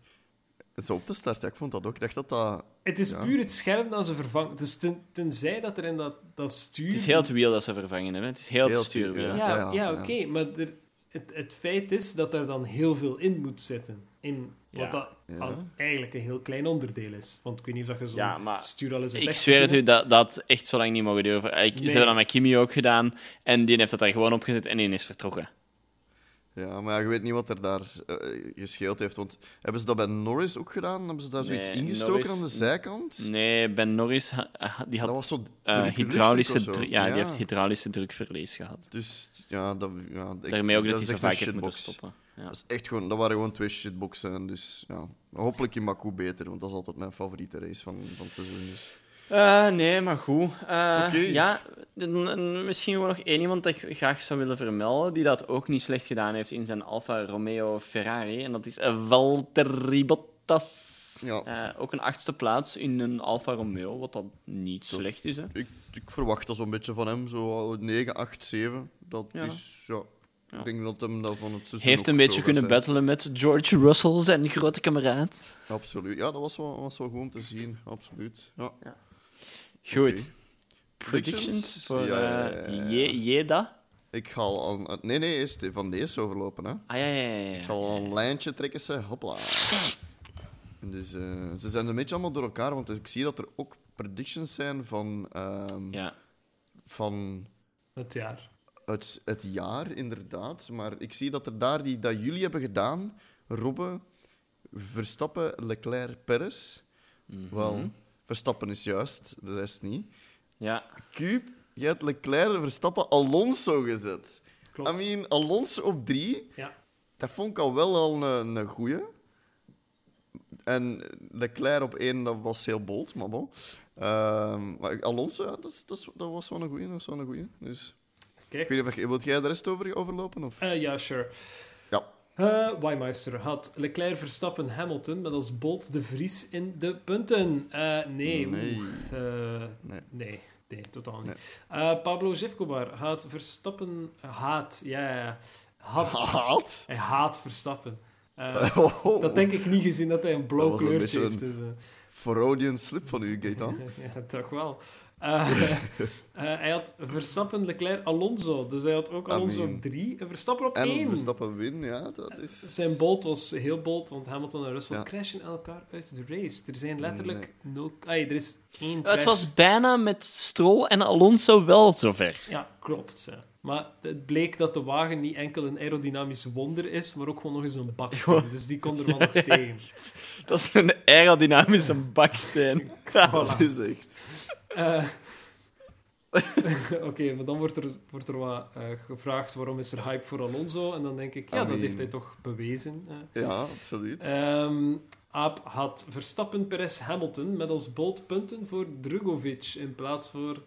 Zo op te starten, ja, ik vond dat ook. Ik dacht dat dat... Het is Ja. puur het scherm dat ze vervangen. Dus ten, tenzij dat er in dat, dat stuur... Het is heel het wiel dat ze vervangen hebben. Het is heel, Heel het stuurwiel. stuur, Ja, ja, Ja, ja, ja. oké, maar er, het, het feit is dat er dan heel veel in moet zitten. In wat dat eigenlijk een heel klein onderdeel is. Want ik weet niet of dat je Ja, maar stuur al eens hebt Ik zweer het u, dat dat echt zo lang niet mogen duren. Ik, Nee. Ze hebben dat met Kimi ook gedaan. En die heeft dat daar gewoon opgezet en die is vertrokken. Ja, maar ja, je weet niet wat er daar eh, gescheeld heeft. Want hebben ze dat bij Norris ook gedaan? Hebben ze daar zoiets Nee, ingestoken Norris- aan de zijkant? Nee, Ben Norris ha- die had Dat was zo eh, hydraulische, zo. ja, die heeft hydraulische drukverlies gehad. Dus ja, dat, ja ik- Daarmee ook dat hij zo vaak heeft moeten stoppen. Ja. Dat, is echt gewoon, dat waren gewoon twee shitboxen. en Dus ja, hopelijk in Baku beter, want dat is altijd mijn favoriete race van, van het seizoen. Dus. Eh, nee, maar goed. Oké. Ja, misschien gewoon nog één iemand dat ik graag zou willen vermelden, die dat ook niet slecht gedaan heeft in zijn Alfa Romeo Ferrari. En dat is eh, Valtteri Bottas. Ja. Eh, ook een achtste plaats in een Alfa Romeo, wat dan niet Dat is- slecht is. Hè? Ik, ik verwacht dat zo'n beetje van hem, zo 9, 8, 7. Dat Ja. is, ja. Ja. Ik denk dat hem dat van het seizoen Heeft een beetje kunnen zijn. battelen met George Russell, zijn grote kameraad. Absoluut. Ja, dat was wel, was wel goed om te zien. Absoluut. Ja. Goed. Predictions voor Ja, ja, eh, Jeda? Ik ga al... Nee, nee, eerst van deze overlopen, hè. Ah ja, ja, ja. ja. Ik zal al een lijntje trekken, ze. Hopla. En Dus, eh, ze zijn een beetje allemaal door elkaar, want ik zie dat er ook predictions zijn van, ehm, Ja. van Het jaar. het, het jaar, inderdaad. Maar ik zie dat er daar, die, dat jullie hebben gedaan, Robbe, Verstappen, Leclerc, Perez. Mhm. Wel, Verstappen is juist, de rest niet. Ja. Cube, jij hebt Leclerc, Verstappen, Alonso gezet. Klopt. I mean, Alonso op drie, Ja. dat vond ik al wel al een, een goeie. En Leclerc op één, dat was heel bold, maar bon. Ehm, maar Alonso, ja, dat, is- dat, is- dat was wel een goeie, dat was wel een goeie. Dus, ik Kijk. weet niet, je- wilt jij de rest over, overlopen? Of? Eh, ja, sure. Weimeister had Leclerc, Verstappen, Hamilton met als Bolt de Vries in de punten. Eh, nee. Nee. oeh. Eh, Nee. nee. Nee, totaal niet. Pablo Zivkobar had Verstappen... Haat, ja, ja, Haat? hij haat Verstappen. Oh, dat denk ik niet gezien dat hij een blauw een kleurtje heeft. Dus. Freudian slip van u, Gaetan. ja, toch wel. Eh, eh, hij had Verstappen, Leclerc, Alonso. Dus hij had ook Alonso op drie en Verstappen op En één. Verstappen win, ja, dat is... Zijn bolt was heel bold, want Hamilton en Russell Ja. crashen elkaar uit de race. Er zijn letterlijk nul... Ai, er is één Het crash. was bijna met Stroll en Alonso wel zover. Ja, klopt. Ja. Maar het bleek dat de wagen niet enkel een aerodynamisch wonder is, maar ook gewoon nog eens een baksteen. Dus die kon er wel nog tegen. Dat is een aerodynamische baksteen. Voilà. Dat is echt... Eh, Oké, maar dan wordt er, wordt er wat eh, gevraagd waarom is er hype voor Alonso. En dan denk ik, ja, I dat heeft hij toch bewezen. eh. Ja, absoluut. Ehm, Aap had Verstappen, Perez, Hamilton met als bold punten voor Drugovic in plaats voor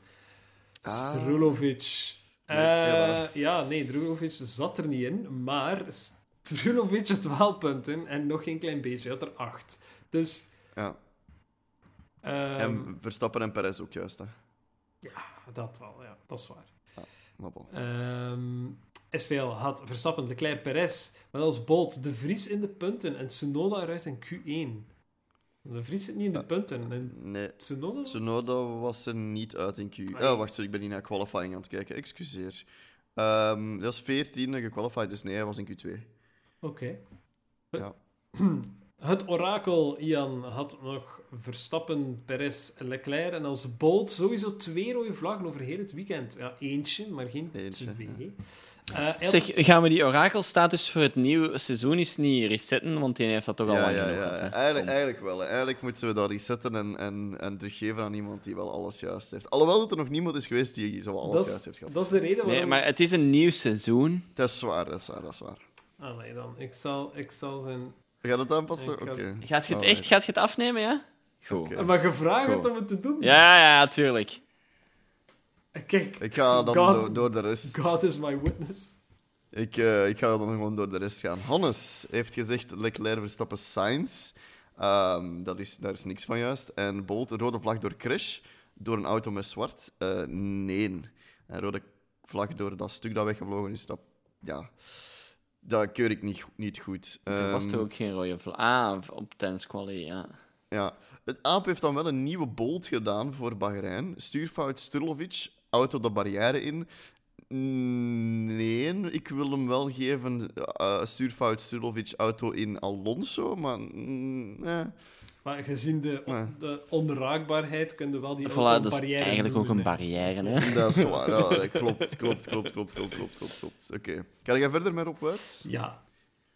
Ah. Strulovic. Nee, ja, nee, Drugovic zat er niet in, maar Strulovic had wel punten en nog geen klein beetje, hij had er acht. Dus, Ja. Ehm, En Verstappen en Perez ook juist, hè. ja, dat wel, ja, dat is waar. Maar bon. Ehm SVL had Verstappen, Leclerc, Perez met als bold De Vries in de punten en Tsunoda eruit in Q1. De Vries zit niet in de Ja. punten. En Nee, Tsunoda? Tsunoda was er niet uit in Q. Ah, Oh, wacht, sorry, ik ben niet naar qualifying aan het kijken. Excuseer. Ehm dat was 14 gequalified, dus nee, hij was in Q2. Oké. Ja. Het orakel, Ian, had nog Verstappen, Perez en Leclerc. En als bold sowieso twee rode vlaggen over heel het weekend. Ja, eentje, maar geen Eentje, twee. Eh, hij had- Zeg, gaan we die orakelstatus voor het nieuwe seizoen eens niet resetten? Want die heeft dat toch al Ja, lang ja, genoeg ja. hè? Eigenlijk, eigenlijk wel. hè. Eigenlijk moeten we dat resetten en, en, en teruggeven aan iemand die wel alles juist heeft. Alhoewel dat er nog niemand is geweest die zo alles dat, juist is, heeft gehad. dat is de reden waarom... Nee, maar het is een nieuw seizoen. Dat is waar, dat is waar, dat is waar. Ah, nee, dan. Ik zal, ik zal zijn... Ga je dat aanpassen? Oké. ga- Gaat je het echt gaat je het afnemen, ja? Goed. Oké. Maar gevraagd om het te doen. Ja, ja, tuurlijk. Kijk, Ik ga dan God. door, door de rest. God is my witness. Ik, eh, ik ga dan gewoon door de rest gaan. Hannes heeft gezegd Leclerc Verstappen Sainz. Ehm, dat is, daar is niks van juist. En Bolt, rode vlag door crash. Door een auto met zwart. Eh, nee. En rode vlag door dat stuk dat weggevlogen is. Dat, ja, dat keur ik niet, niet goed. Er was Ehm, toch ook geen rode vlag? Ah, op tijdens quali, ja. Ja. Het AAP heeft dan wel een nieuwe bolt gedaan voor Bahrein. Stuurfout Strulovic, auto de barrière in. Nee, ik wil hem wel geven. eh, stuurfout Strulovic, auto in Alonso, maar... mm, eh. Maar gezien de, Nee. de onraakbaarheid kun je wel die auto Voilà, dat is barrière eigenlijk ook een hè. barrière, hè? Dat is waar. Ja, dat klopt, klopt, klopt, klopt, klopt, klopt, klopt, klopt. Oké. Ga jij verder met Rob Wuits? Ja.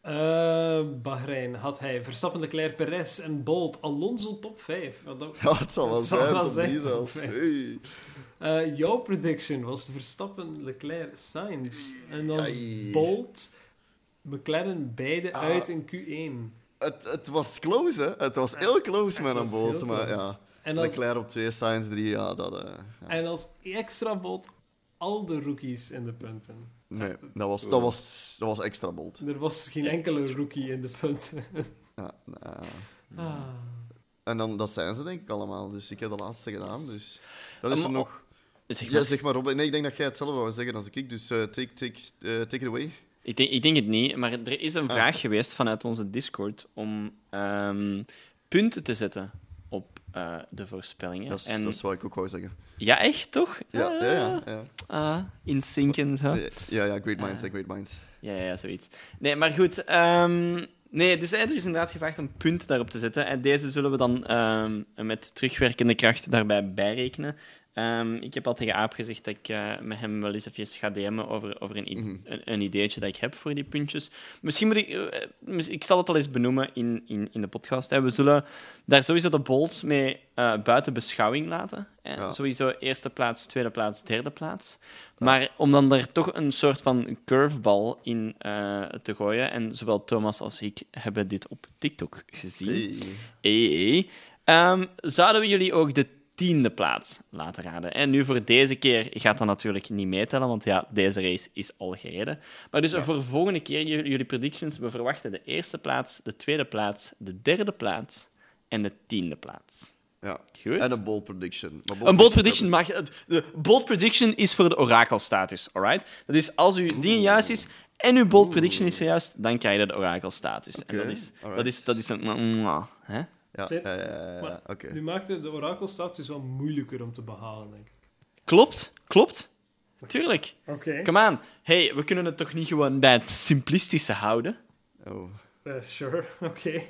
Eh Bahrein had hij Verstappen, Leclerc, Perez en Bolt. Alonso top 5. Ja, dat- Ja, het zal wel Het zal zijn, wel drie top zelfs. Hey. Eh, jouw prediction was Verstappen, Leclerc, Sainz. En dan. Bolt, McLaren, beide Ah. uit in Q1. Het, het was close, hè? Het was heel close met een boot, maar close. ja. En als, Leclerc op 2, Sainz 3, ja, dat... eh, ja. en als extra Bolt al de rookies in de punten. Nee, dat was, dat was, dat was extra bold. Er was geen enkele rookie in de punten. Ja, nou, Ah. En dan, dat zijn ze denk ik allemaal. Dus ik heb de laatste gedaan. Dus dat is Um, er nog. Zeg Ja, maar. zeg maar Robin. Nee, ik denk dat jij hetzelfde wou zeggen als ik. Dus eh, take, take, eh, take it away. Ik, denk, ik denk het niet, maar er is een Ah. vraag geweest vanuit onze Discord om ehm, punten te zetten op eh, de voorspellingen. Dat is, en, dat is wat ik ook wou zeggen. Ja, echt, toch? Ja, ja, ja. ja. Ah, en zo. Ja, ja, great minds, hè, great minds. Ja, ja, zoiets. Nee, maar goed. ehm, nee, dus er is inderdaad gevraagd om punten daarop te zetten. En deze zullen we dan ehm, met terugwerkende kracht daarbij bijrekenen. Ehm, ik heb al tegen Aap gezegd dat ik eh, met hem wel eens even ga DM'en over, over een, Mhm. een, een ideetje dat ik heb voor die puntjes. Misschien moet ik... eh, ik zal het al eens benoemen in, in, in de podcast. Hè. We zullen daar sowieso de bolts mee eh, buiten beschouwing laten. Hè. Ja. Sowieso eerste plaats, tweede plaats, derde plaats. Maar om dan er toch een soort van curveball in te gooien, en zowel Thomas als ik hebben dit op TikTok gezien, Hey. Hey, hey. Ehm, zouden we jullie ook de tiende plaats laten raden? En nu voor deze keer gaat dat natuurlijk niet meetellen, want ja, deze race is al gereden. Maar dus voor de volgende keer, jullie predictions, we verwachten de eerste plaats, de tweede plaats, de derde plaats en de tiende plaats. Ja. Goed? En een bold prediction. Maar Een bold prediction is- mag... De bold prediction is voor de orakelstatus, alright? Dat is als uw ding juist is en uw bold prediction is juist, dan krijg je de orakelstatus. En Oké, dat is, dat is, dat is een... Hè? Ja, ja, ja, ja, ja, Maar oké. Nu maakt de, de orakelstatus wel moeilijker om te behalen, denk ik. Klopt, klopt. Tuurlijk. Oké. Come on. Hey, we kunnen het toch niet gewoon bij het simplistische houden? Oh. Eh, sure, oké.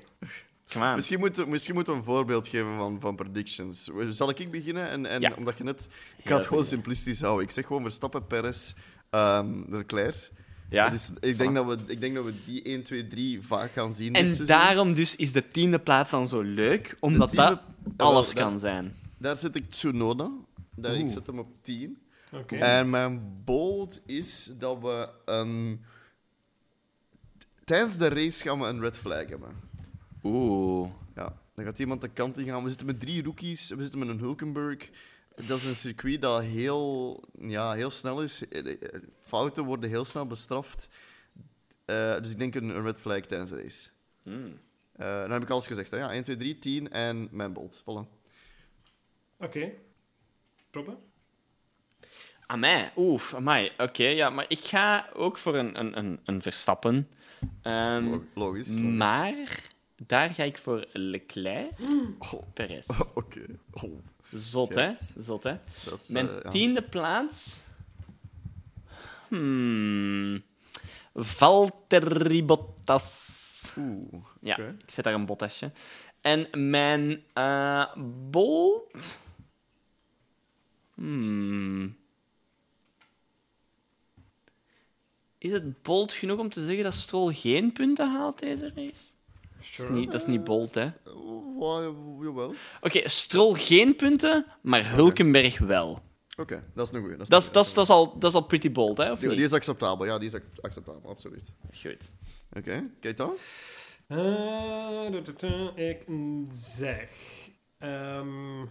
Come on. Misschien moeten misschien moeten we een voorbeeld geven van, van predictions. Zal ik beginnen? En, en Ja. omdat je net... Ik ga het gewoon simplistisch houden. Ik zeg gewoon Verstappen, Perez, ehm Leclerc. Ja. Is, ik, denk dat we, ik denk dat we die 1, 2, 3 vaak gaan zien dit En daarom dus is de tiende plaats dan zo leuk, omdat tiende- dat Jawel, alles daar- kan zijn. Daar zet ik Tsunoda. Daar, ik zet hem op 10. Oké. En mijn bold is dat we een... Tijdens de race gaan we een red flag hebben. Oeh. Ja, dan gaat iemand de kant in gaan. We zitten met drie rookies. We zitten met een Hulkenberg. Dat is een circuit dat heel, ja, heel snel is. Eh, eh, Fouten worden heel snel bestraft. Eh, dus ik denk een, red flag tijdens de race. Hmm. Eh, dan heb ik alles gezegd. Hè? Ja, 1, 2, 3, 10 en mijn bold. Voilà. Oké. Robben? Amai, oef, amai. Oké, ja, maar ik ga ook voor een, een, een, een Verstappen. Ehm, Logisch. logisch. maar daar ga ik voor Leclerc, Oh, Perez. Oké. Oh, Zot, hè? Zot, hè? dat is, Mijn eh, ja. tiende plaats... Hmm... Valtteri Bottas. Oeh. Ja, ik zet daar een Bottasje. En mijn eh Bolt... Hmm... Is het bold genoeg om te zeggen dat Stroll geen punten haalt deze race? Dat is niet, dat is niet bold, hè? Oh, wa- jawel. Oké, Stroll geen punten, maar Hulkenberg wel. Oké, dat is een goeie. Dat is, Dat is, een dat, is, goeie. dat, is al, dat is al pretty bold, hè? Of die, niet? die is acceptabel. Ja, die is ac- acceptabel. Absoluut. Goed. Oké, kijk dan. Eh, du- du- du, ik zeg... ehm,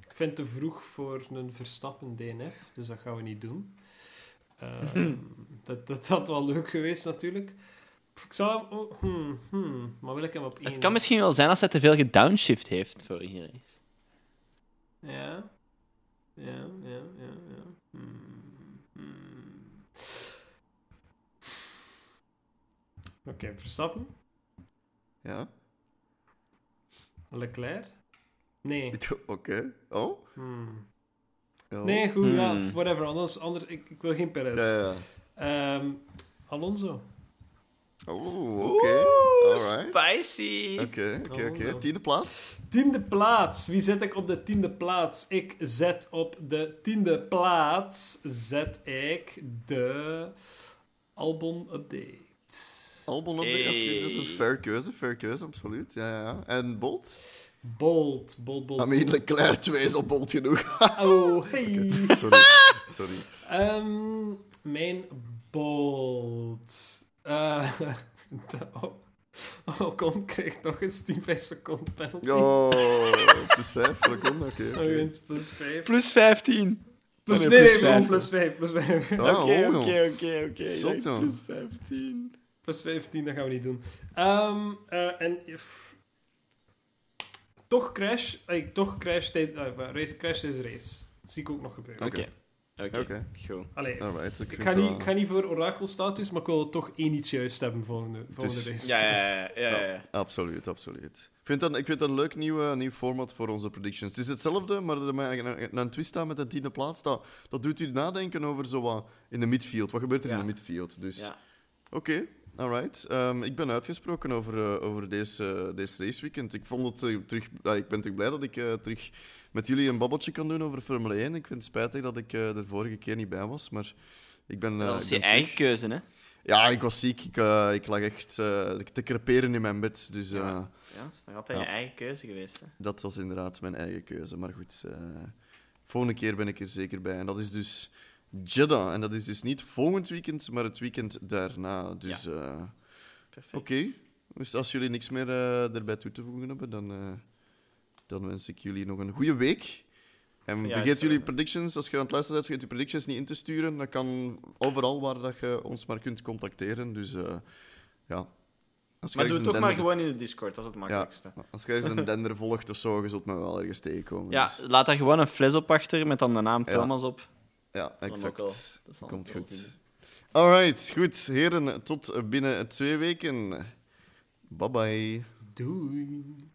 ik vind het te vroeg voor een Verstappen DNF, dus dat gaan we niet doen. Ehm, dat, dat had wel leuk geweest, natuurlijk. Ik zou hem... oh, hmm, hmm, maar wil ik hem op één? Het kan misschien wel zijn als hij te veel gedownshift heeft vorige race. Ja. Ja, ja, ja, ja. Hmm, hmm. Oké, Verstappen. Ja. Leclerc. Nee. Oké. Oh? Hmm. Ja. Nee, goed, ja, Hmm. whatever. Anders, anders ik, ik wil geen Perez. Ja, ja. Ehm, Alonso. Oh, oké. Alright. Spicy! Oké, oké, Oh, oké. no. Tiende plaats. Tiende plaats. Wie zet ik op de tiende plaats? Ik zet op de tiende plaats zet ik de Albon Update. Albon op de... Hey. Is een fair keuze, fair keuze, absoluut. Ja, ja, ja. En Bolt? Bold, bold, bold. I mean, Leclerc 2 is al Bolt genoeg. Oh, hey. Sorry. Sorry. Ehm, mijn bold. Eh de O- Ocon krijgt nog eens 10 5 seconden penalty. Oh, plus 5 seconden, oké. Oké. eens plus 5. Plus 15. Plus, nee, nee, plus nee, plus 5, plus 5. Ah, Oké, oké, oké. Plus 15. Plus 15, dat gaan we niet doen. Ehm, eh, en... pff, toch crash, ey, toch crash, tijd, eh, race, crash is race. Zie ik ook nog gebeuren. Oké. Oké, goed. Allee, Alright, ik ga, niet, dat- ik ga niet voor orakelstatus, maar ik wil toch één iets juist hebben volgende, volgende is- race. Ja, ja, ja. ja, ja, ja. Absoluut, absoluut. Ik vind dat, ik vind dat een leuk nieuw, nieuw format voor onze predictions. Het is hetzelfde, maar er maar een, een twist aan met de tiende plaats. Dat, dat doet u nadenken over zo wat in de midfield. Wat gebeurt er Ja. in de midfield? Dus Ja. oké, alright. Ehm, ik ben uitgesproken over, eh, over deze, deze raceweekend. Ik, vond het, eh, terug, ik ben terug blij dat ik eh, terug met jullie een babbeltje kan doen over Formule 1. Ik vind het spijtig dat ik eh, er vorige keer niet bij was, maar ik ben. eh, Dat was ik je eigen terug. keuze, hè? Ja, ik was ziek. Ik, eh, ik lag echt eh, te creperen in mijn bed. Dus eh, Ja. Ja, dat is nog altijd Ja. je eigen keuze geweest, hè? dat was inderdaad mijn eigen keuze. Maar goed, eh, volgende keer ben ik er zeker bij. En dat is dus Jeddah. En dat is dus niet volgend weekend, maar het weekend daarna. Dus eh, Perfect. oké. Dus als jullie niks meer eh, erbij toe te voegen hebben, dan, eh, dan wens ik jullie nog een goede week. En vergeet jullie predictions, als je aan het luisteren bent, vergeet je predictions niet in te sturen. Dat kan overal waar dat je ons maar kunt contacteren. Dus eh, ja. Als je Maar doe het toch maar gewoon in de Discord, dat is het makkelijkste. Als je eens een dender volgt of zo, je zult me wel ergens tegenkomen. Ja, dus- laat daar gewoon een fles op achter met dan de naam Ja. Thomas op. ja exact. Dat zal Komt goed. Alright, goed. Heren, tot binnen twee weken. Bye bye. Doei.